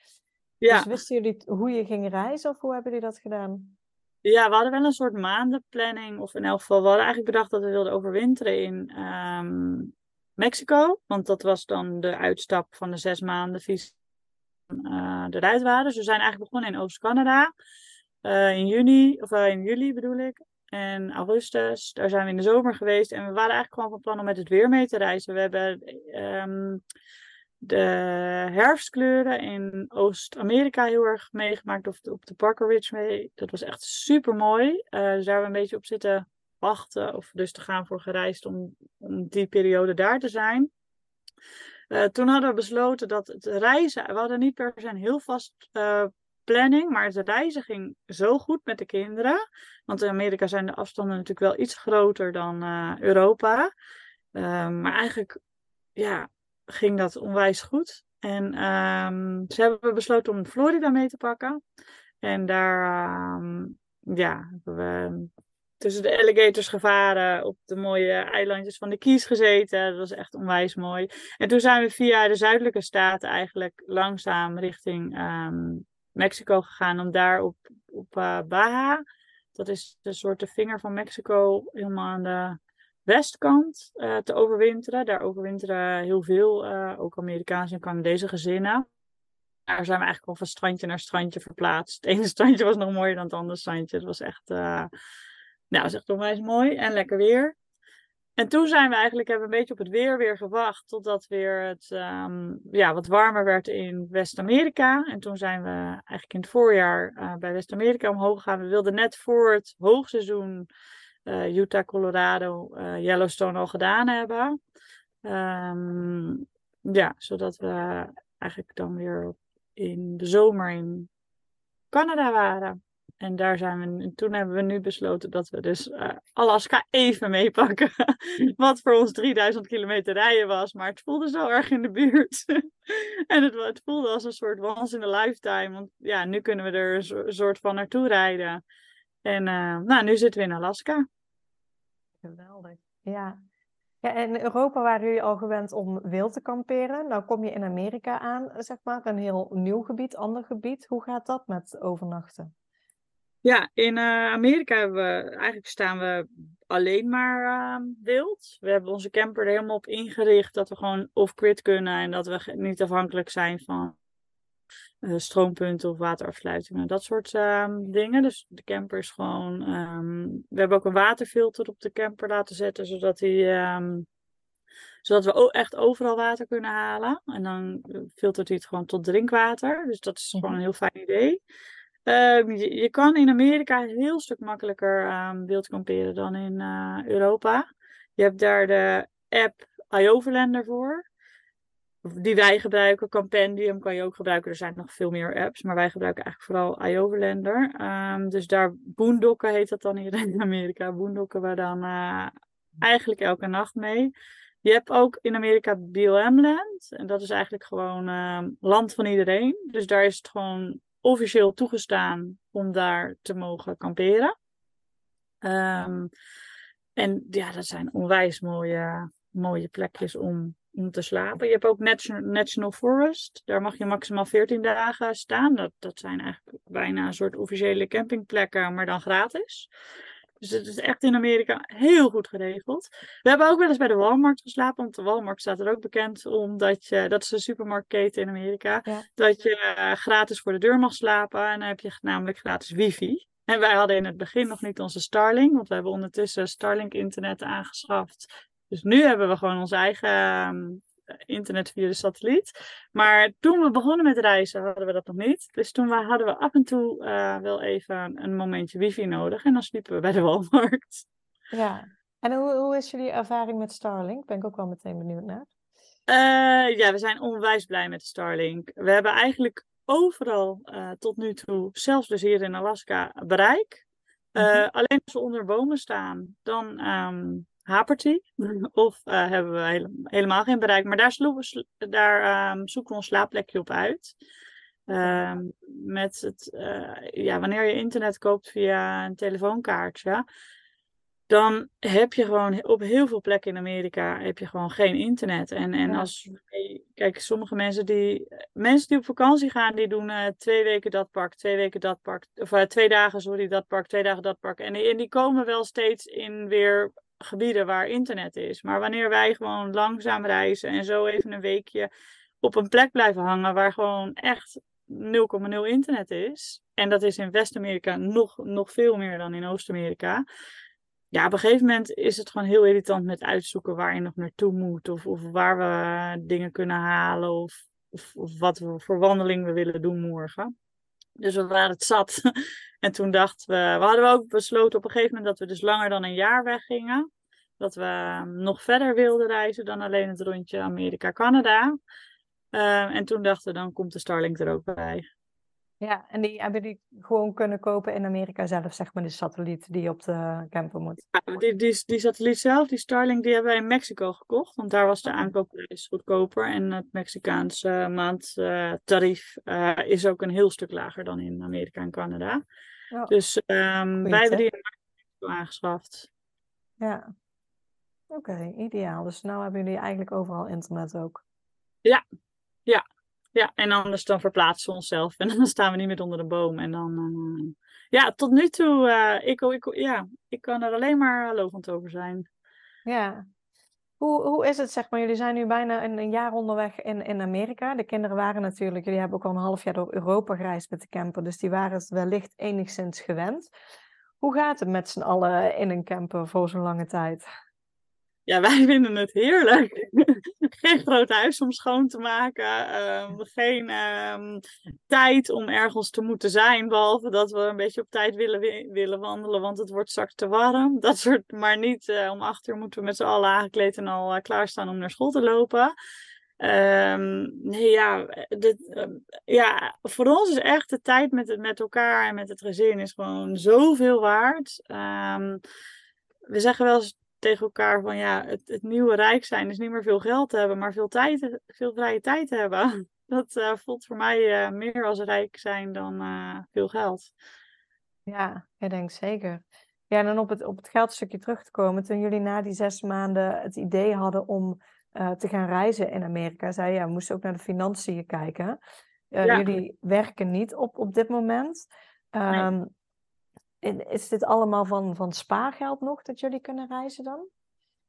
ja. Dus wisten jullie hoe je ging reizen of hoe hebben jullie dat gedaan? Ja, we hadden wel een soort maandenplanning. Of in elk geval, we hadden eigenlijk bedacht dat we wilden overwinteren in ehm, Mexico. Want dat was dan de uitstap van de zes maanden vies eruit waren. Dus we zijn eigenlijk begonnen in Oost-Canada. Eh, in juni, of eh, in juli bedoel ik. En augustus, daar zijn we in de zomer geweest. En we waren eigenlijk gewoon van plan om met het weer mee te reizen. We hebben ehm, de herfstkleuren in Oost-Amerika heel erg meegemaakt. Of op de Parker Ridge mee. Dat was echt super mooi. dus daar we een beetje op zitten wachten. Of dus te gaan voor gereisd om, om die periode daar te zijn. Eh, toen hadden we besloten dat het reizen. We hadden niet per se een heel vast eh, planning. Maar het reizen ging zo goed met de kinderen. Want in Amerika zijn de afstanden natuurlijk wel iets groter dan eh, Europa. Eh, maar eigenlijk ja, ging dat onwijs goed. En ehm, ze hebben besloten om Florida mee te pakken. En daar ehm, ja, hebben we tussen de alligators gevaren, op de mooie eilandjes van de Keys gezeten. Dat was echt onwijs mooi. En toen zijn we via de zuidelijke staten eigenlijk langzaam richting ehm, Mexico gegaan om daar op, op eh, Baja, dat is de soort de vinger van Mexico, helemaal aan de westkant eh, te overwinteren. Daar overwinteren heel veel, eh, ook Amerikaanse en Canadese gezinnen. Daar zijn we eigenlijk al van strandje naar strandje verplaatst. Het ene strandje was nog mooier dan het andere strandje. Het was echt, nou, het was echt onwijs mooi en lekker weer. En toen zijn we eigenlijk, hebben een beetje op het weer weer gewacht. Totdat weer het ehm, ja, wat warmer werd in West-Amerika. En toen zijn we eigenlijk in het voorjaar eh, bij West-Amerika omhoog gegaan. We wilden net voor het hoogseizoen eh, Utah, Colorado, eh, Yellowstone al gedaan hebben. Ehm, ja, zodat we eigenlijk dan weer in de zomer in Canada waren. En daar zijn we, en toen hebben we nu besloten dat we dus eh, Alaska even meepakken. *laughs* Wat voor ons 3000 kilometer rijden was, maar het voelde zo erg in de buurt. *laughs* en het, het voelde als een soort once in a lifetime. Want ja, nu kunnen we er een soort van naartoe rijden. En eh, nou, nu zitten we in Alaska. Geweldig. Ja. Ja, in Europa waren jullie al gewend om wild te kamperen. Nou kom je in Amerika aan, zeg maar, een heel nieuw gebied, ander gebied. Hoe gaat dat met overnachten? Ja, in eh, Amerika hebben we, eigenlijk staan we alleen maar eh, wild. We hebben onze camper er helemaal op ingericht dat we gewoon off-grid kunnen en dat we niet afhankelijk zijn van eh, stroompunten of waterafsluitingen, dat soort ehm, dingen. Dus de camper is gewoon. ehm, we hebben ook een waterfilter op de camper laten zetten, zodat die. zodat we echt overal water kunnen halen. En dan eh, filtert hij het gewoon tot drinkwater. Dus dat is gewoon Mhm. een heel fijn idee. Ehm, je, kan in Amerika een heel stuk makkelijker ehm wild kamperen dan in eh, Europa. Je hebt daar de app iOverlander voor. Die wij gebruiken. Campendium kan je ook gebruiken. Er zijn nog veel meer apps. Maar wij gebruiken eigenlijk vooral iOverlander. Ehm dus daar boondokken heet dat dan hier *laughs* in Amerika. Boondokken we dan eh, eigenlijk elke nacht mee. Je hebt ook in Amerika BLM Land. En dat is eigenlijk gewoon land van iedereen. Dus daar is het gewoon officieel toegestaan om daar te mogen kamperen. Ehm, en ja, dat zijn onwijs mooie, mooie plekjes om, om te slapen. Je hebt ook National, National Forest. Daar mag je maximaal 14 dagen staan. Dat, dat zijn eigenlijk bijna een soort officiële campingplekken, maar dan gratis. Dus het is echt in Amerika heel goed geregeld. We hebben ook wel eens bij de Walmart geslapen, want de Walmart staat er ook bekend omdat je, dat is een supermarktketen in Amerika, Ja. dat je eh, gratis voor de deur mag slapen en dan heb je namelijk gratis wifi. En wij hadden in het begin nog niet onze Starlink, want we hebben ondertussen Starlink internet aangeschaft. Dus nu hebben we gewoon ons eigen ehm, internet via de satelliet. Maar toen we begonnen met reizen hadden we dat nog niet. Dus toen wa- hadden we af en toe eh, wel even een momentje wifi nodig. En dan sliepen we bij de Walmart. Ja. En hoe, hoe is jullie ervaring met Starlink? Ben ik ook wel meteen benieuwd naar. Eh, ja, we zijn onwijs blij met Starlink. We hebben eigenlijk overal eh, tot nu toe, zelfs dus hier in Alaska, bereik. Mhm. Alleen als we onder bomen staan, dan ehm hapert die. *laughs* Of eh, hebben we hele- helemaal geen bereik. Maar daar, daar ehm, zoeken we ons slaapplekje op uit. Ehm, met het, eh, ja, wanneer je internet koopt via een telefoonkaartje, dan heb je gewoon op heel veel plekken in Amerika heb je gewoon geen internet. En, en Ja. als kijk, sommige mensen die mensen die op vakantie gaan, die doen eh, twee weken dat park, twee weken dat park, of eh, twee dagen, sorry, dat park, twee dagen dat park. En en die komen wel steeds in weer gebieden waar internet is. Maar wanneer wij gewoon langzaam reizen en zo even een weekje op een plek blijven hangen waar gewoon echt 0,0 internet is. En dat is in West-Amerika nog, nog veel meer dan in Oost-Amerika. Ja, op een gegeven moment is het gewoon heel irritant met uitzoeken waar je nog naartoe moet. Of, of waar we dingen kunnen halen. Of, of, wat voor wandeling we willen doen morgen. Dus we waren het zat. *laughs* en toen dachten we, we hadden ook besloten op een gegeven moment dat we dus langer dan een jaar weggingen. Dat we ehm, nog verder wilden reizen dan alleen het rondje Amerika-Canada. Ehm, en toen dachten we, dan komt de Starlink er ook bij. Ja, en die hebben die gewoon kunnen kopen in Amerika zelf, zeg maar, de satelliet die op de camper moet. Ja, die, die, die satelliet zelf, die Starlink, die hebben wij in Mexico gekocht. Want daar was de Oké. aankoopprijs goedkoper. En het Mexicaanse maandtarief eh, is ook een heel stuk lager dan in Amerika en Canada. Dus ehm, wij hebben die in Mexico aangeschaft. Ja. Oké, ideaal. Dus nu hebben jullie eigenlijk overal internet ook. Ja, en anders dan verplaatsen we onszelf. En *laughs* dan staan we niet meer onder de boom. En dan, eh, ja, tot nu toe, eh, ik, ik, ja, ik kan er alleen maar lovend over zijn. Ja. Hoe, hoe is het, zeg maar? Jullie zijn nu bijna een, een jaar onderweg in, in Amerika. De kinderen waren natuurlijk, jullie hebben ook al een half jaar door Europa gereisd met de camper, dus die waren het wellicht enigszins gewend. Hoe gaat het met z'n allen in een camper voor zo'n lange tijd? Ja, wij *laughs* vinden het heerlijk. *laughs* Geen groot huis om schoon te maken. ehm, geen ehm, tijd om ergens te moeten zijn. Behalve dat we een beetje op tijd willen, wi- willen wandelen, want het wordt straks te warm. *laughs* Dat soort, maar niet eh, om acht uur moeten we met z'n allen aangekleed en al eh, klaarstaan om naar school te lopen. Ehm, nee, ja, dit, ehm, ja, voor ons is echt de tijd met, het, met elkaar en met het gezin is gewoon zoveel waard. We zeggen wel eens tegen elkaar van ja, het, het nieuwe rijk zijn is niet meer veel geld hebben, maar veel tijd, veel vrije tijd hebben. *laughs* Dat eh, voelt voor mij eh, meer als rijk zijn dan eh, veel geld. Ja, ik denk zeker. Ja, en dan op het, op het geldstukje terug te komen. Toen jullie na die zes maanden het idee hadden om te gaan reizen in Amerika, zei je, ja, we moesten ook naar de financiën kijken. Ja. Jullie werken niet op, op dit moment. Ehm, Is dit allemaal van, van spaargeld nog dat jullie kunnen reizen dan?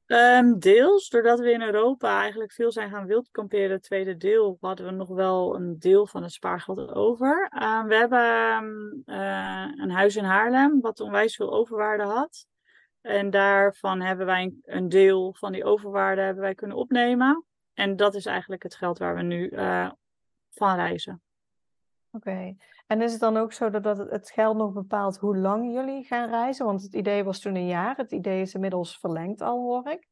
Ehm, deels, doordat we in Europa eigenlijk veel zijn gaan wildkamperen, het tweede deel, hadden we nog wel een deel van het spaargeld over. Ehm, we hebben ehm, eh, een huis in Haarlem, wat onwijs veel overwaarde had. En daarvan hebben wij een, een deel van die overwaarde hebben wij kunnen opnemen. En dat is eigenlijk het geld waar we nu eh, van reizen. Oké. En is het dan ook zo dat, het- geld nog bepaalt hoe lang jullie gaan reizen? Want het idee was toen een jaar. Het idee is inmiddels verlengd al, hoor ik.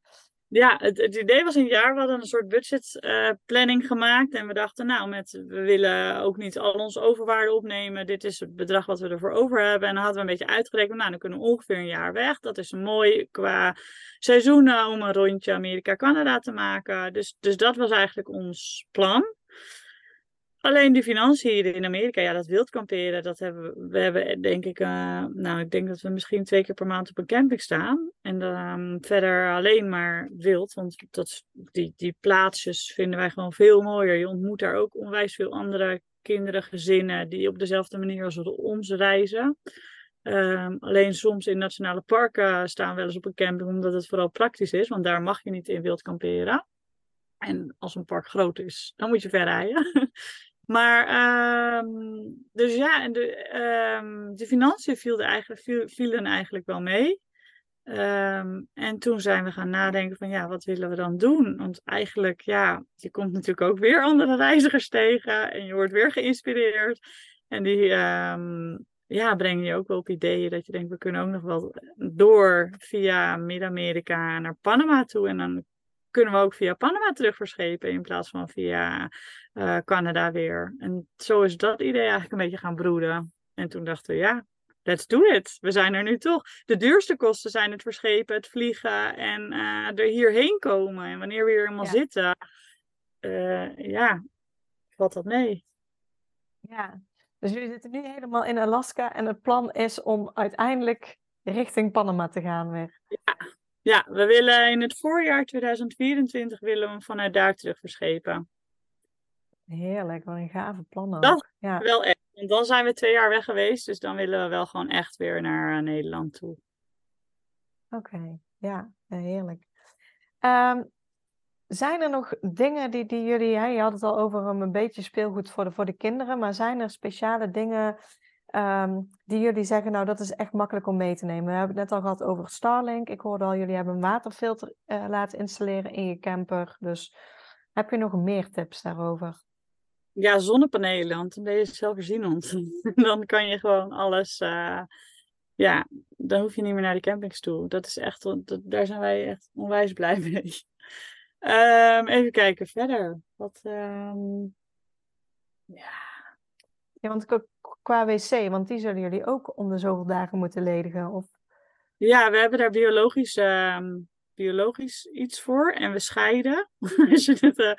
Ja, het, het idee was een jaar. We hadden een soort budgetplanning gemaakt. En we dachten, nou, met, we willen ook niet al onze overwaarde opnemen. Dit is het bedrag wat we ervoor over hebben. En dan hadden we een beetje uitgerekend. Nou, dan kunnen we ongeveer een jaar weg. Dat is mooi qua seizoenen om een rondje Amerika-Canada te maken. Dus, dus dat was eigenlijk ons plan. Alleen die financiën in Amerika, ja, dat wild kamperen, dat hebben we, we hebben denk ik, eh, nou, ik denk dat we misschien twee keer per maand op een camping staan. En dan verder alleen maar wild, want dat, die, die plaatsjes vinden wij gewoon veel mooier. Je ontmoet daar ook onwijs veel andere kinderen, gezinnen, die op dezelfde manier als ons reizen. Ehm, alleen soms in nationale parken staan we wel eens op een camping, omdat het vooral praktisch is, want daar mag je niet in wild kamperen. En als een park groot is, dan moet je ver rijden. *laughs* Maar, ehm, dus ja, en de, ehm, de financiën vielen eigenlijk, viel- vielen eigenlijk wel mee. Ehm, en toen zijn we gaan nadenken van, ja, wat willen we dan doen? Want eigenlijk, ja, je komt natuurlijk ook weer andere reizigers tegen en je wordt weer geïnspireerd. En die, ja, brengen je ook wel op ideeën dat je denkt, we kunnen ook nog wel door via Midden-Amerika naar Panama toe. En dan kunnen we ook via Panama terug verschepen in plaats van via eh, Canada weer. En zo is dat idee eigenlijk een beetje gaan broeden. En toen dachten we, ja, let's do it. We zijn er nu toch. De duurste kosten zijn het verschepen, het vliegen en eh, er hierheen komen. En wanneer we hier Ja. zitten, eh, ja, valt dat mee. Ja. Dus jullie zitten nu helemaal in Alaska en het plan is om uiteindelijk richting Panama te gaan weer. Ja, we willen in het voorjaar 2024 willen we hem vanuit daar terug verschepen. Heerlijk, wat een gave plan ook. Dat- Ja. Wel echt. Want dan zijn we twee jaar weg geweest, dus dan willen we wel gewoon echt weer naar eh, Nederland toe. Oké, ja, ja, heerlijk. Ehm, zijn er nog dingen die, die jullie, hè, je had het al over een beetje speelgoed voor de, voor de kinderen, maar zijn er speciale dingen ehm, die jullie zeggen, nou dat is echt makkelijk om mee te nemen? We hebben het net al gehad over Starlink. Ik hoorde al, jullie hebben een waterfilter eh, laten installeren in je camper. Dus heb je nog meer tips daarover? Ja, zonnepanelen, want dan ben je zelfvoorzienend. *laughs* Dan kan je gewoon alles, eh, ja, dan hoef je niet meer naar de campings toe. Dat is echt, dat, daar zijn wij echt onwijs blij *laughs* mee. Ehm, even kijken verder. Wat, ehm, ja, Ja, want qua wc, want die zullen jullie ook om de zoveel dagen moeten ledigen. Of... ja, we hebben daar biologisch, ehm, biologisch iets voor en we scheiden. *laughs* Als je het eh,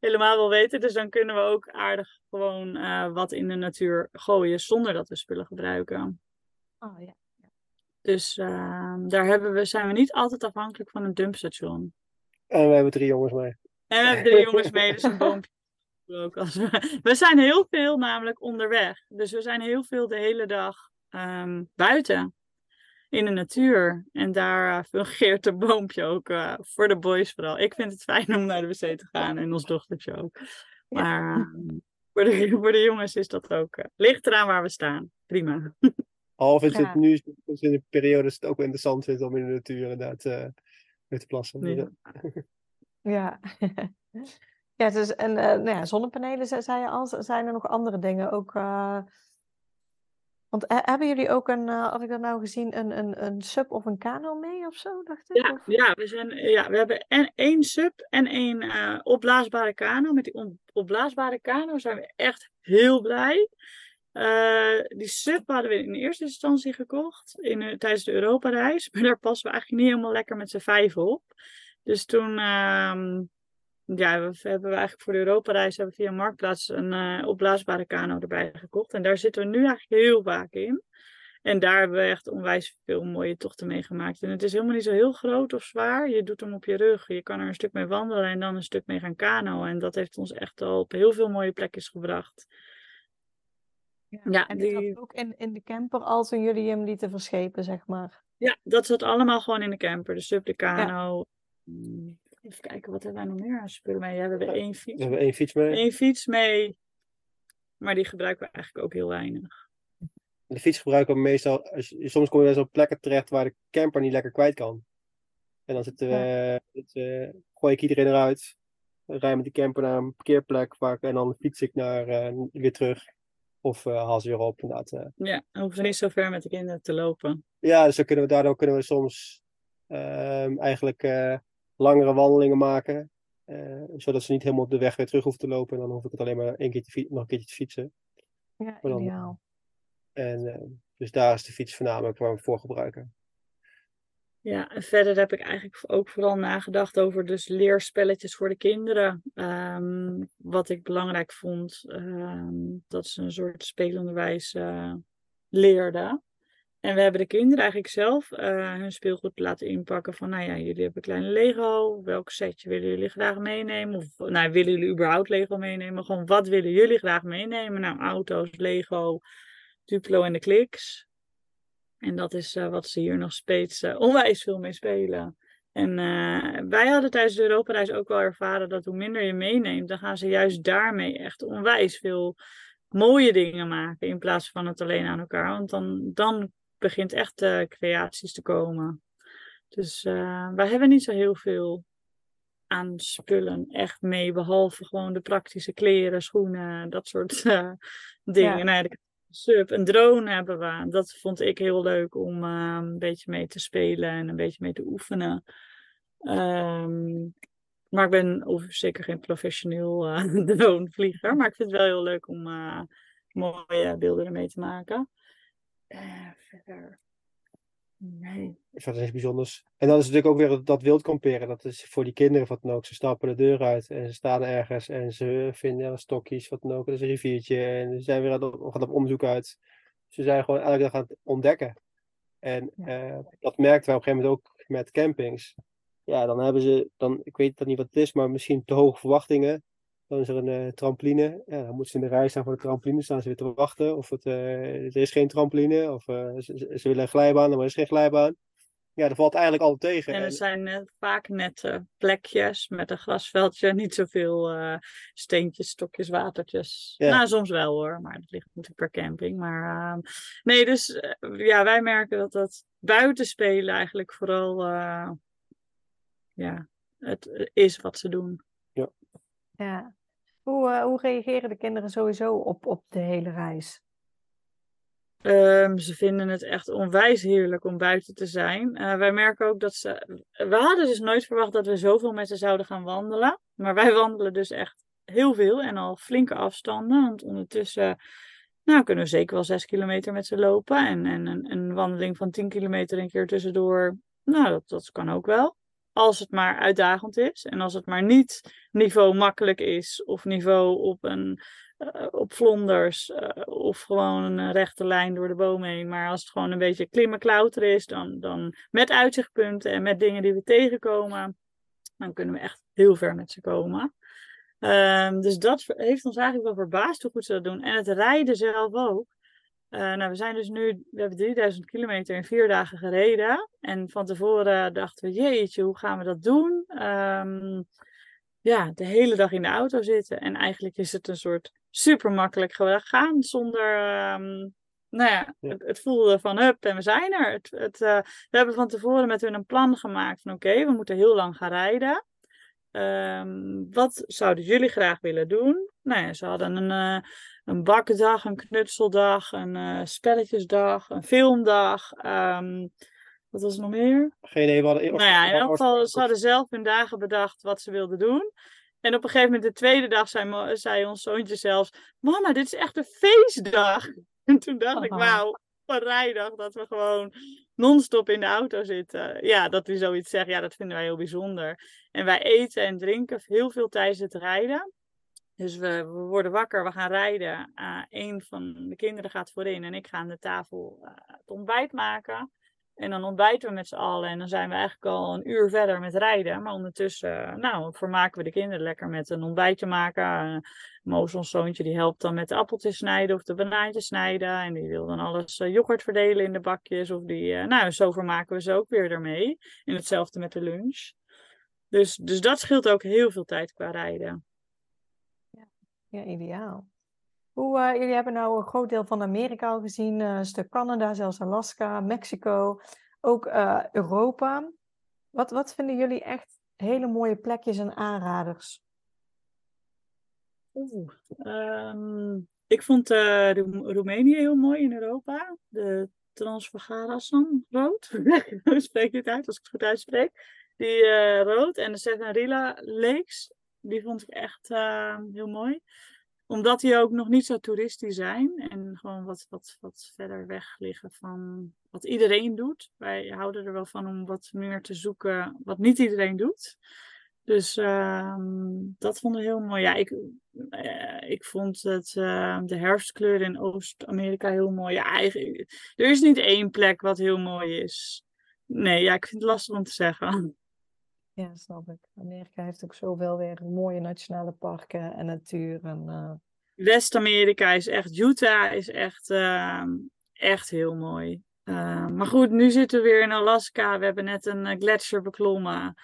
helemaal wil weten. Dus dan kunnen we ook aardig gewoon eh, wat in de natuur gooien zonder dat we spullen gebruiken. Oh, ja. Dus ehm, daar hebben we, zijn we niet altijd afhankelijk van een dumpstation. En we hebben drie jongens mee. En we hebben drie jongens mee, dus een *laughs* boompje. Ook als we... *laughs* we zijn heel veel namelijk onderweg. Dus we zijn heel veel de hele dag ehm, buiten. In de natuur. En daar eh, fungeert een boompje ook eh, voor de boys vooral. Ik vind het fijn om naar de wc te gaan en ons dochtertje ook. Ja. Maar ehm, voor, de, *laughs* voor de jongens is dat ook. eh, ligt eraan waar we staan. Prima. *laughs* Half is Ja. het nu in de periode dat het ook wel interessant vindt om in de natuur inderdaad eh mee te plassen. Ja. Ja. Ja, dus, en eh, nou ja, zonnepanelen, ze- zei je al. Zijn er nog andere dingen ook? eh, Want he- hebben jullie ook een, eh had ik dat nou gezien, een, een, een sub of een kano mee of zo, dacht ik? Ja, Of- ja, we, zijn, ja, we hebben en één sub en één eh, opblaasbare kano. Met die on- opblaasbare kano zijn we echt heel blij. Eh, die sub hadden we in eerste instantie gekocht in, eh, tijdens de Europa-reis. *laughs* Maar daar passen we eigenlijk niet helemaal lekker met z'n vijf op. Dus toen ehm, ja, we, hebben we eigenlijk voor de Europa-reis hebben we via Marktplaats een eh, opblaasbare kano erbij gekocht. En daar zitten we nu eigenlijk heel vaak in. En daar hebben we echt onwijs veel mooie tochten mee gemaakt. En het is helemaal niet zo heel groot of zwaar. Je doet hem op je rug. Je kan er een stuk mee wandelen en dan een stuk mee gaan kano. En dat heeft ons echt al op heel veel mooie plekjes gebracht. Ja, en die zat ook in, in de camper al toen jullie hem lieten verschepen, zeg maar. Ja, dat zat allemaal gewoon in de camper. De sub, de kano. Even kijken, wat hebben wij nog meer aan spullen mee? Ja, we hebben één We fiets. hebben één fiets mee. Eén fiets mee. Maar die gebruiken we eigenlijk ook heel weinig. De fiets gebruiken we meestal. Soms kom je wel eens op plekken terecht waar de camper niet lekker kwijt kan. En dan zitten we, het, eh, gooi ik iedereen eruit. Rij met die camper naar een parkeerplek waar ik, en dan fiets ik naar, eh, weer terug. Of eh, haal ze weer op. Inderdaad. Ja, dan hoeven we niet zo ver met de kinderen te lopen. Ja, dus dan kunnen we, daardoor kunnen we soms ehm, eigenlijk langere wandelingen maken. eh, zodat ze niet helemaal op de weg weer terug hoeven te lopen. En dan hoef ik het alleen maar één keer te fie- nog een keertje te fietsen. Ja, dan- ideaal. En, eh, dus daar is de fiets voornamelijk waar we voor gebruiken. Ja, en verder heb ik eigenlijk ook vooral nagedacht over dus leerspelletjes voor de kinderen. Ehm, wat ik belangrijk vond, ehm, dat ze een soort spelenderwijs eh leerden. En we hebben de kinderen eigenlijk zelf eh, hun speelgoed laten inpakken van, nou ja, jullie hebben kleine Lego. Welk setje willen jullie graag meenemen? Of nou, willen jullie überhaupt Lego meenemen? Gewoon, wat willen jullie graag meenemen? Nou, auto's, Lego, Duplo en de Kliks. En dat is eh, wat ze hier nog steeds eh, onwijs veel mee spelen. En wij hadden tijdens de Europareis ook wel ervaren dat hoe minder je meeneemt, dan gaan ze juist daarmee echt onwijs veel mooie dingen maken in plaats van het alleen aan elkaar. Want dan, dan begint echt eh, creaties te komen. Dus eh, wij hebben niet zo heel veel aan spullen echt mee, behalve gewoon de praktische kleren, schoenen, dat soort eh, dingen. Ja. Sub, een drone hebben we. Dat vond ik heel leuk om een beetje mee te spelen en een beetje mee te oefenen. Ehm, maar ik ben of zeker geen professioneel *laughs* dronevlieger, maar ik vind het wel heel leuk om mooie beelden ermee te maken. Eh, verder. Nee. Verder is bijzonders. En dan is natuurlijk ook weer dat, dat wild kamperen. Dat is voor die kinderen wat dan ook. Ze stappen de deur uit en ze staan ergens en ze vinden stokjes, wat dan ook. Dat is een riviertje en ze zijn weer aan het, gaan op onderzoek uit. Ze zijn gewoon elke dag aan het ontdekken. En Ja. eh, dat merkten we op een gegeven moment ook met campings. Ja, dan hebben ze, dan, ik weet dat niet wat het is, maar misschien te hoge verwachtingen. Dan is er een trampoline. Ja, dan moeten ze in de rij staan voor de trampoline. staan ze weer te wachten. Of het, eh, er is geen trampoline. Of eh, ze, ze- willen een glijbaan, maar er is geen glijbaan. Ja, dat valt eigenlijk altijd tegen. En er En- zijn eh, vaak nette plekjes met een grasveldje, *laughs* niet zoveel eh, steentjes, stokjes, watertjes. Ja. Nou, soms wel hoor, maar dat ligt natuurlijk per camping. Maar ehm, nee, dus ja, wij merken dat dat buitenspelen eigenlijk vooral eh, ja, het is wat ze doen. Ja. Hoe, eh, hoe reageren de kinderen sowieso op, op de hele reis? Ehm, ze vinden het echt onwijs heerlijk om buiten te zijn. Eh, wij merken ook dat ze. We hadden dus nooit verwacht dat we zoveel met ze zouden gaan wandelen. Maar wij wandelen dus echt heel veel en al flinke afstanden. Want ondertussen nou, kunnen we zeker wel zes kilometer met ze lopen. En, en een, een wandeling van 10 kilometer een keer tussendoor. Nou, dat, dat kan ook wel. Als het maar uitdagend is. En als het maar niet niveau makkelijk is. Of niveau op een eh, op vlonders eh, of gewoon een rechte lijn door de boom heen. Maar als het gewoon een beetje klimmen klauteren is, dan, dan met uitzichtpunten en met dingen die we tegenkomen, dan kunnen we echt heel ver met ze komen. Ehm, dus dat heeft ons eigenlijk wel verbaasd hoe goed ze dat doen. En het rijden zelf ook. Eh, nou, we zijn dus nu, we hebben 3000 kilometer in vier dagen gereden. En van tevoren dachten we, jeetje, hoe gaan we dat doen? Ehm, ja, de hele dag in de auto zitten. En eigenlijk is het een soort super makkelijk gegaan zonder. ehm, nou ja. Het, het voelde van hup en we zijn er. Het, het, eh, we hebben van tevoren met hun een plan gemaakt van oké, we moeten heel lang gaan rijden. Ehm, wat zouden jullie graag willen doen? Nou ja, ze hadden een, eh, een bakdag, een knutseldag, een eh, spelletjesdag, een filmdag. ehm, wat was er nog meer? Geen idee. We hadden, Nou ja, in elk geval, ze hadden zelf hun dagen bedacht wat ze wilden doen. En op een gegeven moment, de tweede dag, zei, zei ons zoontje zelfs: Mama, dit is echt een feestdag. *laughs* En toen dacht ik: Oh. Wauw, een rijdag dat we gewoon non-stop in de auto zitten. Ja, dat hij zoiets zegt, ja, dat vinden wij heel bijzonder. En wij eten en drinken heel veel tijdens het rijden. Dus we, we worden wakker, we gaan rijden. Uh, een van de kinderen gaat voorin en ik ga aan de tafel uh, het ontbijt maken. En dan ontbijten we met z'n allen. En dan zijn we eigenlijk al een uur verder met rijden. Maar ondertussen, eh, nou, vermaken we de kinderen lekker met een ontbijtje maken. Uh, Moos, ons zoontje, die helpt dan met de appeltjes snijden of de banaantjes snijden. En die wil dan alles uh, yoghurt verdelen in de bakjes. Of die, nou, zo vermaken we ze ook weer ermee. En hetzelfde met de lunch. Dus, dus dat scheelt ook heel veel tijd qua rijden. Ja, ja ideaal. Uh, jullie hebben nou een groot deel van Amerika al gezien, een stuk Canada, zelfs Alaska, Mexico, ook uh, Europa. Wat, wat vinden jullie echt hele mooie plekjes en aanraders? Oeh, um, ik vond Ro Roemenië heel mooi in Europa. De Transvagarasan rood. *laughs* Hoe spreek je het uit als ik het goed uitspreek? Die rood en de Seven Lakes. Die vond ik echt heel mooi omdat die ook nog niet zo toeristisch zijn en gewoon wat, wat, wat verder weg liggen van wat iedereen doet. Wij houden er wel van om wat meer te zoeken wat niet iedereen doet. Dus uh, dat vonden we heel mooi. Ja, ik, uh, ik vond het, uh, de herfstkleur in Oost-Amerika heel mooi. Ja, er is niet één plek wat heel mooi is. Nee, ja, ik vind het lastig om te zeggen. Ja, snap ik. Amerika heeft ook zoveel weer mooie nationale parken en natuur. En, uh... West-Amerika is echt, Utah is echt, uh, echt heel mooi. Uh, maar goed, nu zitten we weer in Alaska. We hebben net een gletsjer beklommen.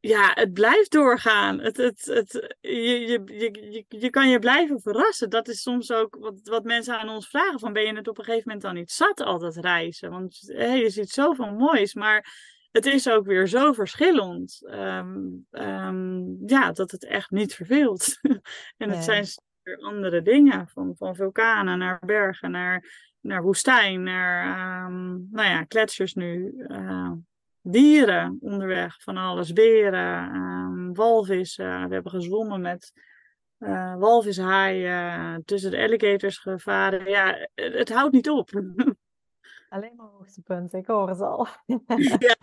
Ja, het blijft doorgaan. Het, het, het, je, je, je, je kan je blijven verrassen. Dat is soms ook wat, wat mensen aan ons vragen. Van, ben je het op een gegeven moment dan niet zat altijd reizen? Want hey, je ziet zoveel moois. Maar het is ook weer zo verschillend. Um, um, ja, dat het echt niet verveelt. *laughs* en het zijn weer andere dingen. Van, van vulkanen naar bergen, naar, naar woestijn, naar um, nou ja, kletsers nu. Uh, dieren onderweg, van alles. Beren, walvissen. We hebben gezwommen met uh, walvishaaien, tussen de alligators gevaren. Ja, het, het houdt niet op. *laughs* Alleen maar hoogtepunten, ik hoor het al. *laughs* ja.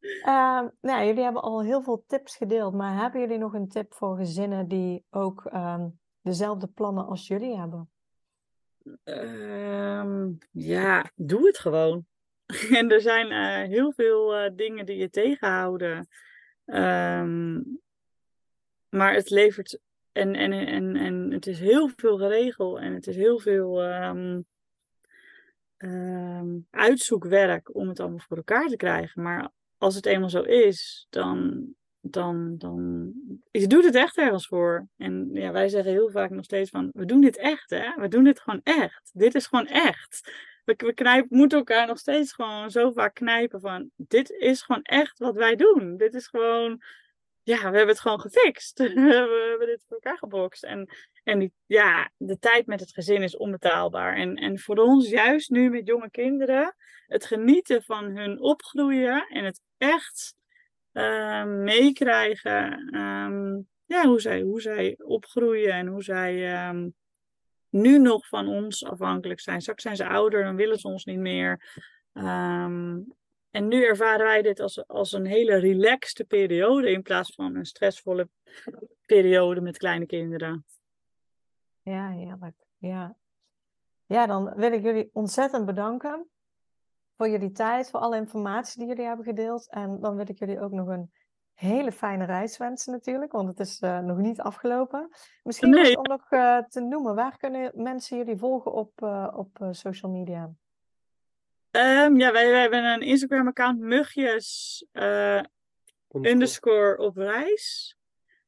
uh, *laughs* nou, jullie hebben al heel veel tips gedeeld, maar hebben jullie nog een tip voor gezinnen die ook uh, dezelfde plannen als jullie hebben? Um, ja, doe het gewoon. *laughs* en er zijn uh, heel veel uh, dingen die je tegenhouden. Um, maar het levert. En, en, en, en het is heel veel geregeld en het is heel veel um, um, uitzoekwerk om het allemaal voor elkaar te krijgen. Maar als het eenmaal zo is, dan, dan, dan je doet het echt ergens voor. En ja, wij zeggen heel vaak nog steeds van, we doen dit echt, hè? We doen dit gewoon echt. Dit is gewoon echt. We, we knijpen, moeten elkaar nog steeds gewoon zo vaak knijpen van, dit is gewoon echt wat wij doen. Dit is gewoon, ja, we hebben het gewoon gefixt. *laughs* we hebben dit voor elkaar gebokst. En en ja, de tijd met het gezin is onbetaalbaar. En, en voor ons, juist nu met jonge kinderen, het genieten van hun opgroeien en het echt uh, meekrijgen. Um, ja, hoe zij, hoe zij opgroeien en hoe zij um, nu nog van ons afhankelijk zijn. Straks zijn ze ouder, dan willen ze ons niet meer. En nu ervaren wij dit als, als een hele relaxte periode in plaats van een stressvolle periode met kleine kinderen. Ja, heerlijk. Ja. ja, dan wil ik jullie ontzettend bedanken voor jullie tijd, voor alle informatie die jullie hebben gedeeld. En dan wil ik jullie ook nog een hele fijne reis wensen natuurlijk, want het is uh, nog niet afgelopen. Misschien nee. om nog uh, te noemen, waar kunnen mensen jullie volgen op, uh, op social media? Um, ja, wij, wij, hebben een Instagram-account, mugjes underscore op reis.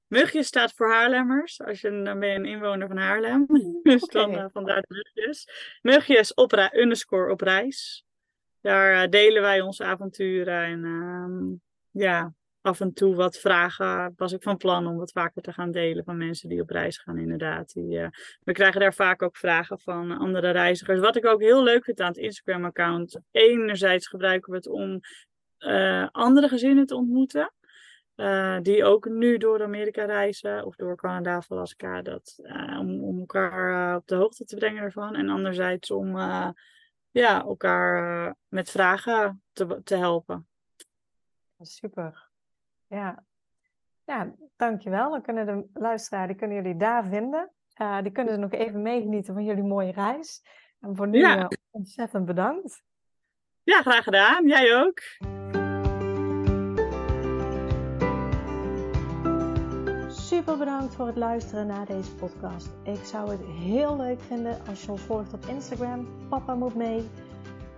Mugje staat voor Haarlemmers. Als je, dan ben je een inwoner van Haarlem. *laughs* dus okay. dan uh, vandaar de mugjes. Mugjes op underscore op reis. Daar uh, delen wij onze avonturen. En uh, ja, af en toe wat vragen. Was ik van plan om wat vaker te gaan delen van mensen die op reis gaan, inderdaad. Die, uh, we krijgen daar vaak ook vragen van andere reizigers. Wat ik ook heel leuk vind aan het Instagram-account. Enerzijds gebruiken we het om uh, andere gezinnen te ontmoeten. Uh, die ook nu door Amerika reizen of door Canada of Alaska. Dat, om, om elkaar op de hoogte te brengen ervan. En anderzijds om ja, elkaar met vragen te, te helpen. Super. Ja. ja, dankjewel. Dan kunnen de luisteraars, die kunnen jullie daar vinden. die kunnen ze nog even meegenieten van jullie mooie reis. En voor nu Ja. eh, ontzettend bedankt. Ja, graag gedaan. Jij ook. Super bedankt voor het luisteren naar deze podcast. Ik zou het heel leuk vinden als je ons volgt op Instagram. Papa moet mee.